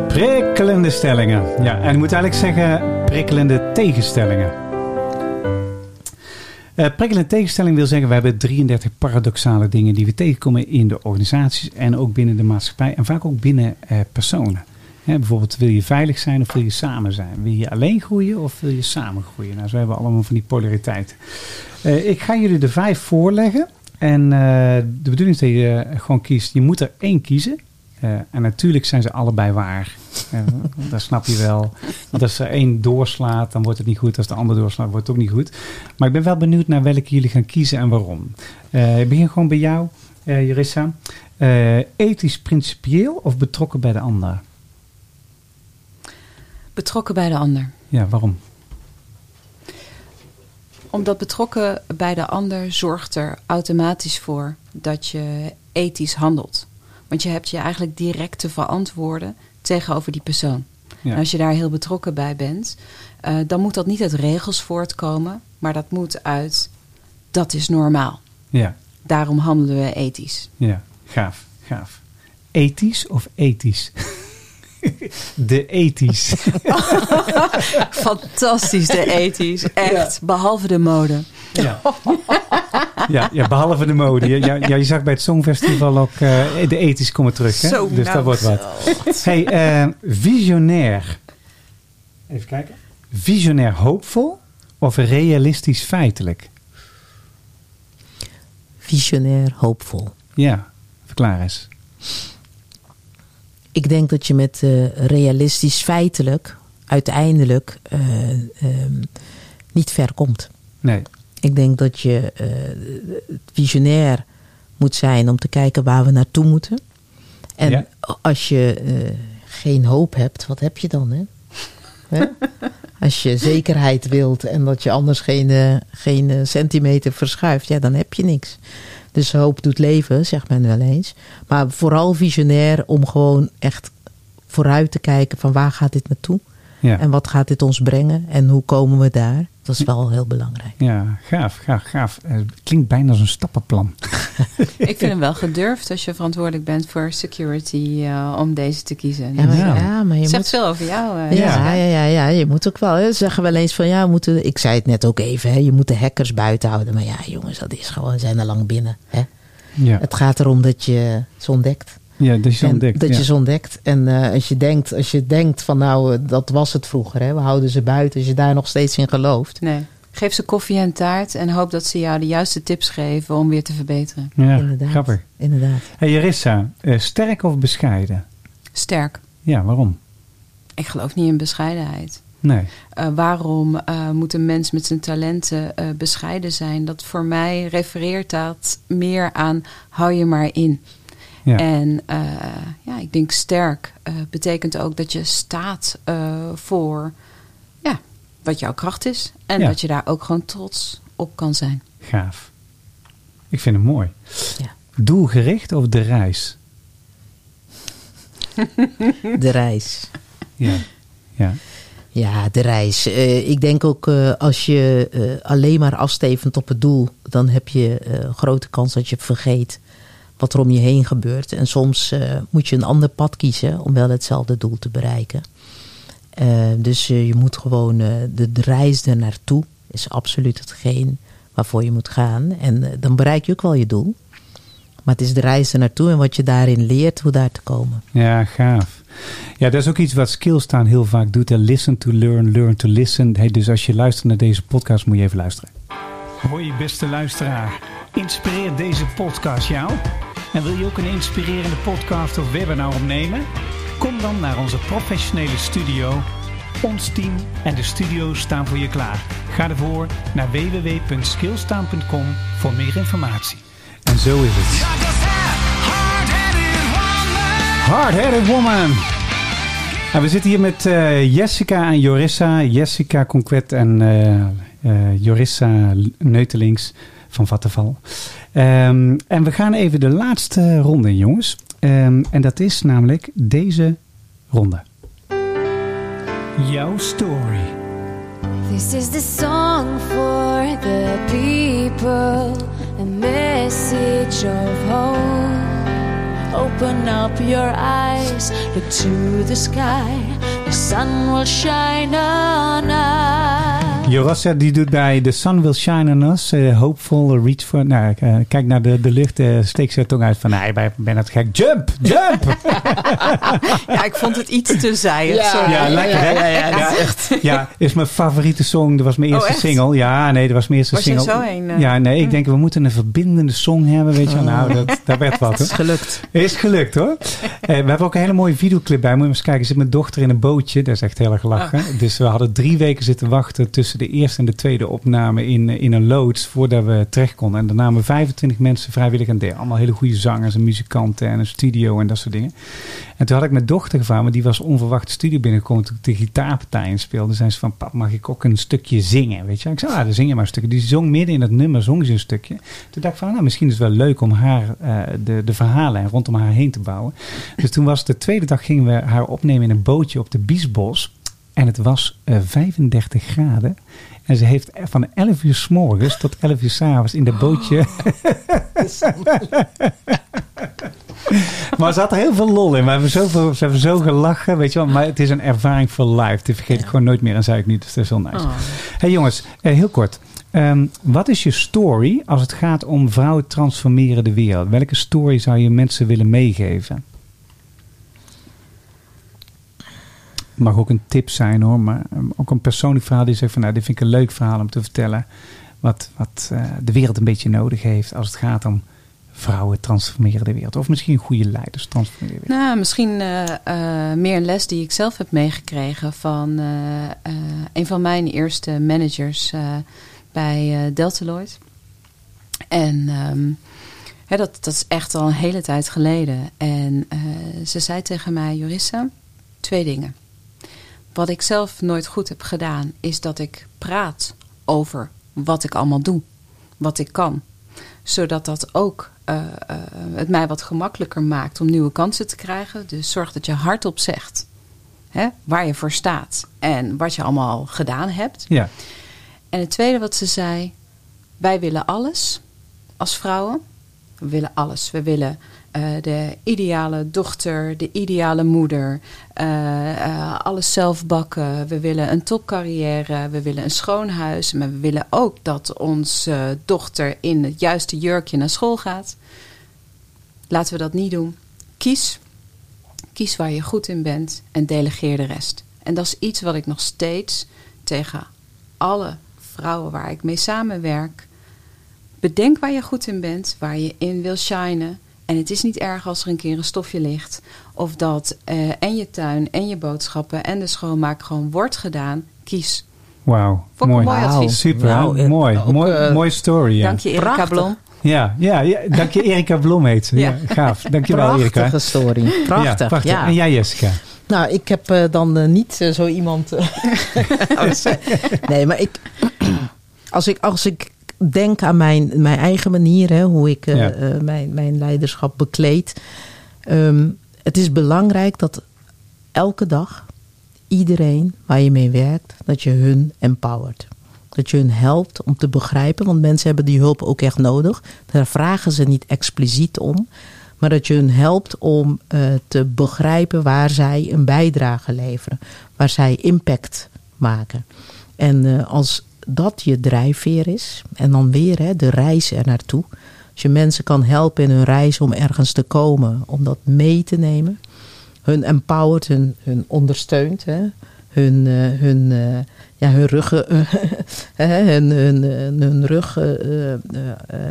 Prikkelende stellingen. Ja, en ik moet eigenlijk zeggen prikkelende tegenstellingen. Eh prikkelende tegenstelling wil zeggen, we hebben 33 paradoxale dingen die we tegenkomen in de organisaties en ook binnen de maatschappij en vaak ook binnen eh, personen. Hè, bijvoorbeeld, wil je veilig zijn of wil je samen zijn? Wil je alleen groeien of wil je samen groeien? Nou, zo hebben we allemaal van die polariteit. Eh, ik ga jullie de vijf voorleggen. En de bedoeling is dat je gewoon kiest. Je moet er één kiezen. Eh, en natuurlijk zijn ze allebei waar. Eh, dat snap je wel. Want als er één doorslaat, dan wordt het niet goed. Als de ander doorslaat, wordt het ook niet goed. Maar ik ben wel benieuwd naar welke jullie gaan kiezen en waarom. Eh, ik begin gewoon bij jou, Jerissa. Ethisch principieel of betrokken bij de ander? Betrokken bij de ander. Ja, waarom? Omdat betrokken bij de ander zorgt er automatisch voor dat je ethisch handelt. Want je hebt je eigenlijk direct te verantwoorden tegenover die persoon. Ja. En als je daar heel betrokken bij bent, eh, dan moet dat niet uit regels voortkomen, maar dat moet uit dat is normaal. Ja, Daarom handelen we ethisch. ja, gaaf, gaaf. Ethisch of ethisch? de ethisch. Fantastisch, de ethisch. Echt, behalve de mode. Ja. Ja, ja, behalve de mode. Ja, ja, je zag bij het Songfestival ook eh, de ethisch komen terug. Hè? Zo, dus nou. dat wordt wat. Hey, eh, visionair. Even kijken. Visionair hoopvol of realistisch feitelijk? Visionair, hoopvol. Ja, verklaar eens. Ik denk dat je met eh, realistisch feitelijk uiteindelijk eh, ehm, niet ver komt. Nee, Ik denk dat je eh, visionair moet zijn om te kijken waar we naartoe moeten. En Ja. als je geen hoop hebt, wat heb je dan? Hè? Hè? Als je zekerheid wilt en dat je anders geen, geen centimeter verschuift, ja, dan heb je niks. Dus hoop doet leven, zegt men wel eens. Maar vooral visionair om gewoon echt vooruit te kijken van waar gaat dit naartoe? ja. En wat gaat dit ons brengen? En hoe komen we daar? Dat is wel heel belangrijk. Ja, gaaf, gaaf, gaaf. Eh, Het klinkt bijna als een stappenplan. Ik vind hem wel gedurfd als je verantwoordelijk bent voor security eh, om deze te kiezen. Ja, maar, Ja. ja, maar je Het zegt moet... veel over jou. eh, Ja, ja, ja, ja, je moet ook wel. Hè, zeggen wel eens van ja, we moeten. Ik zei het net ook even, hè, je moet de hackers buiten houden. Maar ja, jongens, dat is gewoon, zijn er lang binnen. Hè. Ja, Het gaat erom dat je ze ontdekt. Ja dat is En ontdekt. dat ja. je ze ontdekt. En eh, als, je denkt, als je denkt van nou, eh, dat was het vroeger, hè, we houden ze buiten. Als je daar nog steeds in gelooft. Nee. Geef ze koffie en taart en hoop dat ze jou de juiste tips geven om weer te verbeteren. Ja, inderdaad. grappig. Inderdaad. Hey, Jerissa, eh, sterk of bescheiden? Sterk. Ja, waarom? Ik geloof niet in bescheidenheid. Nee. Eh, waarom eh, moet een mens met zijn talenten eh, bescheiden zijn? Dat voor mij refereert dat meer aan hou je maar in. Ja. En eh, ja, ik denk sterk eh, betekent ook dat je staat eh, voor ja, wat jouw kracht is. En Ja. dat je daar ook gewoon trots op kan zijn. Gaaf. Ik vind het mooi. Ja. Doelgericht of de reis? De reis. Ja. Ja. Ja, de reis. Eh, ik denk ook eh, als je eh, alleen maar afstevend op het doel, dan heb je eh, een grote kans dat je vergeet wat er om je heen gebeurt. En soms eh, moet je een ander pad kiezen om wel hetzelfde doel te bereiken. Eh, dus eh, je moet gewoon eh, de, de reis er naartoe is absoluut hetgeen waarvoor je moet gaan. En dan bereik je ook wel je doel. Maar het is de reis er naartoe en wat je daarin leert hoe daar te komen. Ja, gaaf. Ja, dat is ook iets wat Skillstaan heel vaak doet. hè. Listen to learn, learn to listen. Hey, dus als je luistert naar deze podcast, moet je even luisteren. Hoi beste luisteraar. Inspireert deze podcast jou? En wil je ook een inspirerende podcast of webinar opnemen? Kom dan naar onze professionele studio. Ons team en de studio staan voor je klaar. Ga ervoor naar www.skillstaan.com voor meer informatie. En zo is het. Hard-headed woman. En we zitten hier met eh, Jessica en Jorissa. Jessica Conquet en eh, Jorissa Neutelings van Vattenval. Ehm, en we gaan even de laatste ronde in, jongens. Ehm, en dat is namelijk deze ronde. Jouw story. This is the song for the people, a message of hope. Open up your eyes, look to the sky, the sun will shine on us. Jorassa die doet bij The Sun Will Shine on Us, eh, Hopeful, Reach for... Nou, eh, kijk naar de, de lucht, uh, steekt zijn tong uit van... Nee, ik ben het gek. Jump! Jump! Ja, ik vond het iets te zijig. Ja. sorry. Ja, lekker hè? Ja, ja, ja, dat is echt. Ja, is mijn favoriete song. Dat was mijn eerste Oh, echt? single. Ja, nee, dat was mijn eerste Was je single. zo een, eh? Ja, nee, ik denk we moeten een verbindende song hebben, weet je wel. Nou, dat, dat werd wat Het is gelukt. Is gelukt hoor. Eh, we hebben ook een hele mooie videoclip bij. Moet je eens kijken. Zit mijn dochter in een bootje. Dat is echt heel erg lachen. Dus we hadden drie weken zitten wachten tussen de eerste en de tweede opname in, eh, in een loods voordat we terecht konden. En daar namen 25 mensen vrijwillig aan deel. Allemaal hele goede zangers en muzikanten en een studio en dat soort dingen. En toen had ik mijn dochter gevraagd, maar die was onverwacht studio binnengekomen toen ik de gitaarpartij inspeelde. zei ze van, pap, mag ik ook een stukje zingen? Weet je? Ik zei, ah, dan zing je maar een stukje. Die zong midden in het nummer, zong ze een stukje. Toen dacht ik van, nou, misschien is het wel leuk om haar eh, de, de verhalen en rondom haar heen te bouwen. Dus toen was de tweede dag gingen we haar opnemen in een bootje op de Biesbos. En het was eh, 35 graden. En ze heeft van 11 uur s morgens tot 11 uur s avonds in dat bootje. maar ze had er heel veel lol in. We hebben, zoveel, ze hebben zo gelachen, weet je wel. Maar het is een ervaring voor life. Die vergeet ik gewoon nooit meer en zei ik niet. Dus dat is wel nice. Oh. hey jongens, eh, heel kort. Ehm, wat is je story als het gaat om vrouwen transformeren de wereld? Welke story zou je mensen willen meegeven? Mag ook een tip zijn hoor, maar ehm, ook een persoonlijk verhaal die zegt van nou, dit vind ik een leuk verhaal om te vertellen. Wat, wat eh, de wereld een beetje nodig heeft als het gaat om vrouwen transformeren de wereld. Of misschien goede leiders transformeren de wereld. Nou, misschien eh, eh, meer een les die ik zelf heb meegekregen van een van mijn eerste managers bij Deltaloid. En ehm, hè, dat, dat is echt al een hele tijd geleden. En ze zei tegen mij, Jorissa, twee dingen. Wat ik zelf nooit goed heb gedaan, is dat ik praat over wat ik allemaal doe, wat ik kan. Zodat dat ook eh, eh, het mij wat gemakkelijker maakt om nieuwe kansen te krijgen. Dus zorg dat je hardop zegt hè, waar je voor staat en wat je allemaal gedaan hebt. Ja, En het tweede wat ze zei, wij willen alles als vrouwen. We willen alles. We willen de ideale dochter, de ideale moeder, eh, eh, alles zelf bakken. We willen een topcarrière, we willen een schoon huis. Maar we willen ook dat onze dochter in het juiste jurkje naar school gaat. Laten we dat niet doen. Kies. Kies waar je goed in bent en delegeer de rest. En dat is iets wat ik nog steeds tegen alle vrouwen waar ik mee samenwerk. Bedenk waar je goed in bent, waar je in wil shinen. En het is niet erg als er een keer een stofje ligt. Of dat eh, en je tuin en je boodschappen en de schoonmaak gewoon wordt gedaan. Kies. wauw. Mooi. mooi advies. Super, mooi. ook, mooi, eh, mooie story. Ja. Dank je Erika Prachtig. Blom. Ja, ja, ja, dank je Erika Blom heet ze. Ja. Ja. gaaf. Dankjewel Erika. Prachtige story. Prachtig. Ja, prachtig. ja. En jij Jessica? Nou, ik heb eh, dan niet zo iemand. eh, eh, nee, maar ik, als ik. Als ik denk aan mijn, mijn eigen manier, hè, hoe ik eh, Ja. eh, mijn, mijn leiderschap bekleed. ehm, het is belangrijk dat elke dag iedereen waar je mee werkt, dat je hun empowert. Dat je hun helpt om te begrijpen, want mensen hebben die hulp ook echt nodig. Daar vragen ze niet expliciet om. Maar dat je hun helpt om eh, te begrijpen waar zij een bijdrage leveren. Waar zij impact maken. En als dat je drijfveer is, en dan weer hè, de reis er naartoe. Als je mensen kan helpen in hun reis om ergens te komen, om dat mee te nemen. Hun empowert, hun, ondersteunt, hè, hun, eh, hun, eh, ja, hun rug, eh, hun, hun, hun, rug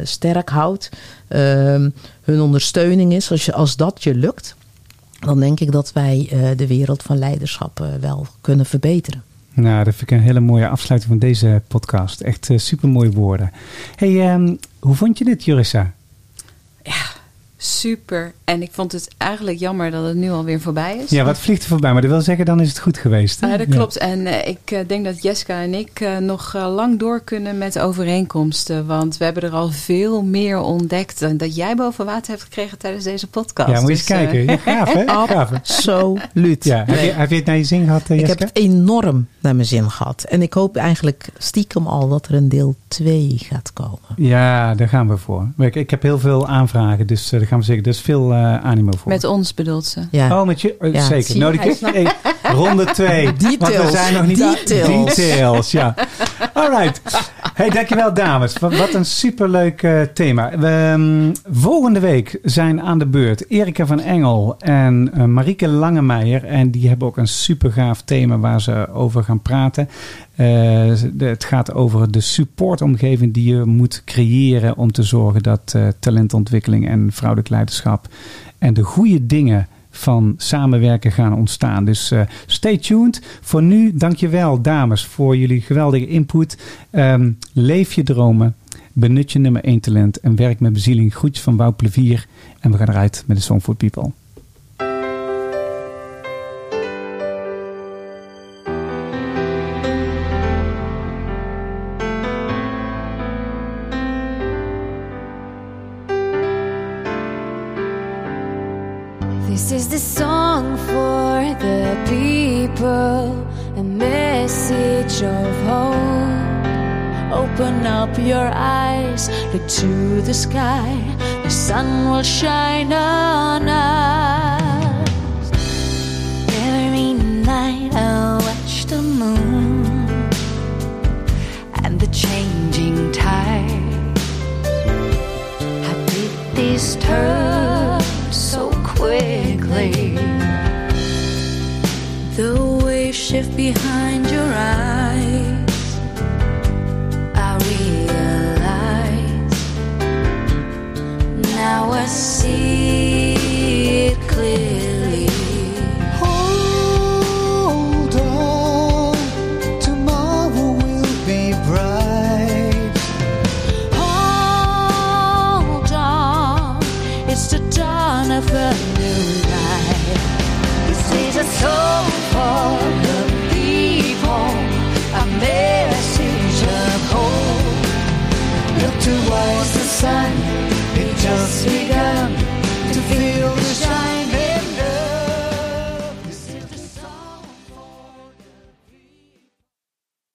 sterk houdt. Ehm, hun ondersteuning is. Als, je, als dat je lukt, dan denk ik dat wij de wereld van leiderschap wel kunnen verbeteren. Nou, dat vind ik een hele mooie afsluiting van deze podcast. Echt super mooie woorden. hey, ehm, hoe vond je dit, Jurissa? Super. En ik vond het eigenlijk jammer dat het nu alweer voorbij is. Ja, wat vliegt er voorbij? Maar dat wil zeggen, dan is het goed geweest. hè? Ja, dat Ja. klopt. En eh, ik eh, denk dat Jessica en ik eh, nog lang door kunnen met overeenkomsten. Want we hebben er al veel meer ontdekt dan dat jij boven water hebt gekregen tijdens deze podcast. Ja, moet je eens Dus, eh, kijken. Ja, gaaf, hè? Gaaf? Absoluut. Ja, heb, je, Nee. heb je het naar je zin gehad, eh, Ik heb het enorm naar mijn zin gehad. En ik hoop eigenlijk stiekem al dat er een deel 2 gaat komen. Ja, daar gaan we voor. Ik, ik heb heel veel aanvragen, dus daar gaan we zeker. Er is veel uh, animo voor. Met ons bedoelt ze. Ja. Oh, met je? Uh, Ja. Zeker. Zie, Nodig hey, ronde twee. Want we Details. zijn nog niet Details. Details, ja. All Hey, dankjewel dames. Wat, wat een superleuk uh, thema. We, um, volgende week zijn aan de beurt Erika van Engel en uh, Marieke Langemeijer. En die hebben ook een super gaaf thema waar ze over gaan praten. De, het gaat over de supportomgeving die je moet creëren om te zorgen dat uh, talentontwikkeling en vrouwelijk leiderschap en de goede dingen van samenwerken gaan ontstaan. Dus uh, stay tuned. Voor nu, dankjewel dames voor jullie geweldige input. Um, leef je dromen, benut je nummer 1 talent en werk met bezieling. Groetjes van Wout Plevier en we gaan eruit met de Song for People. Look to the sky, the sun will shine on us. Every night I watch the moon and the changing tide. How did this turn so quickly? The waves shift behind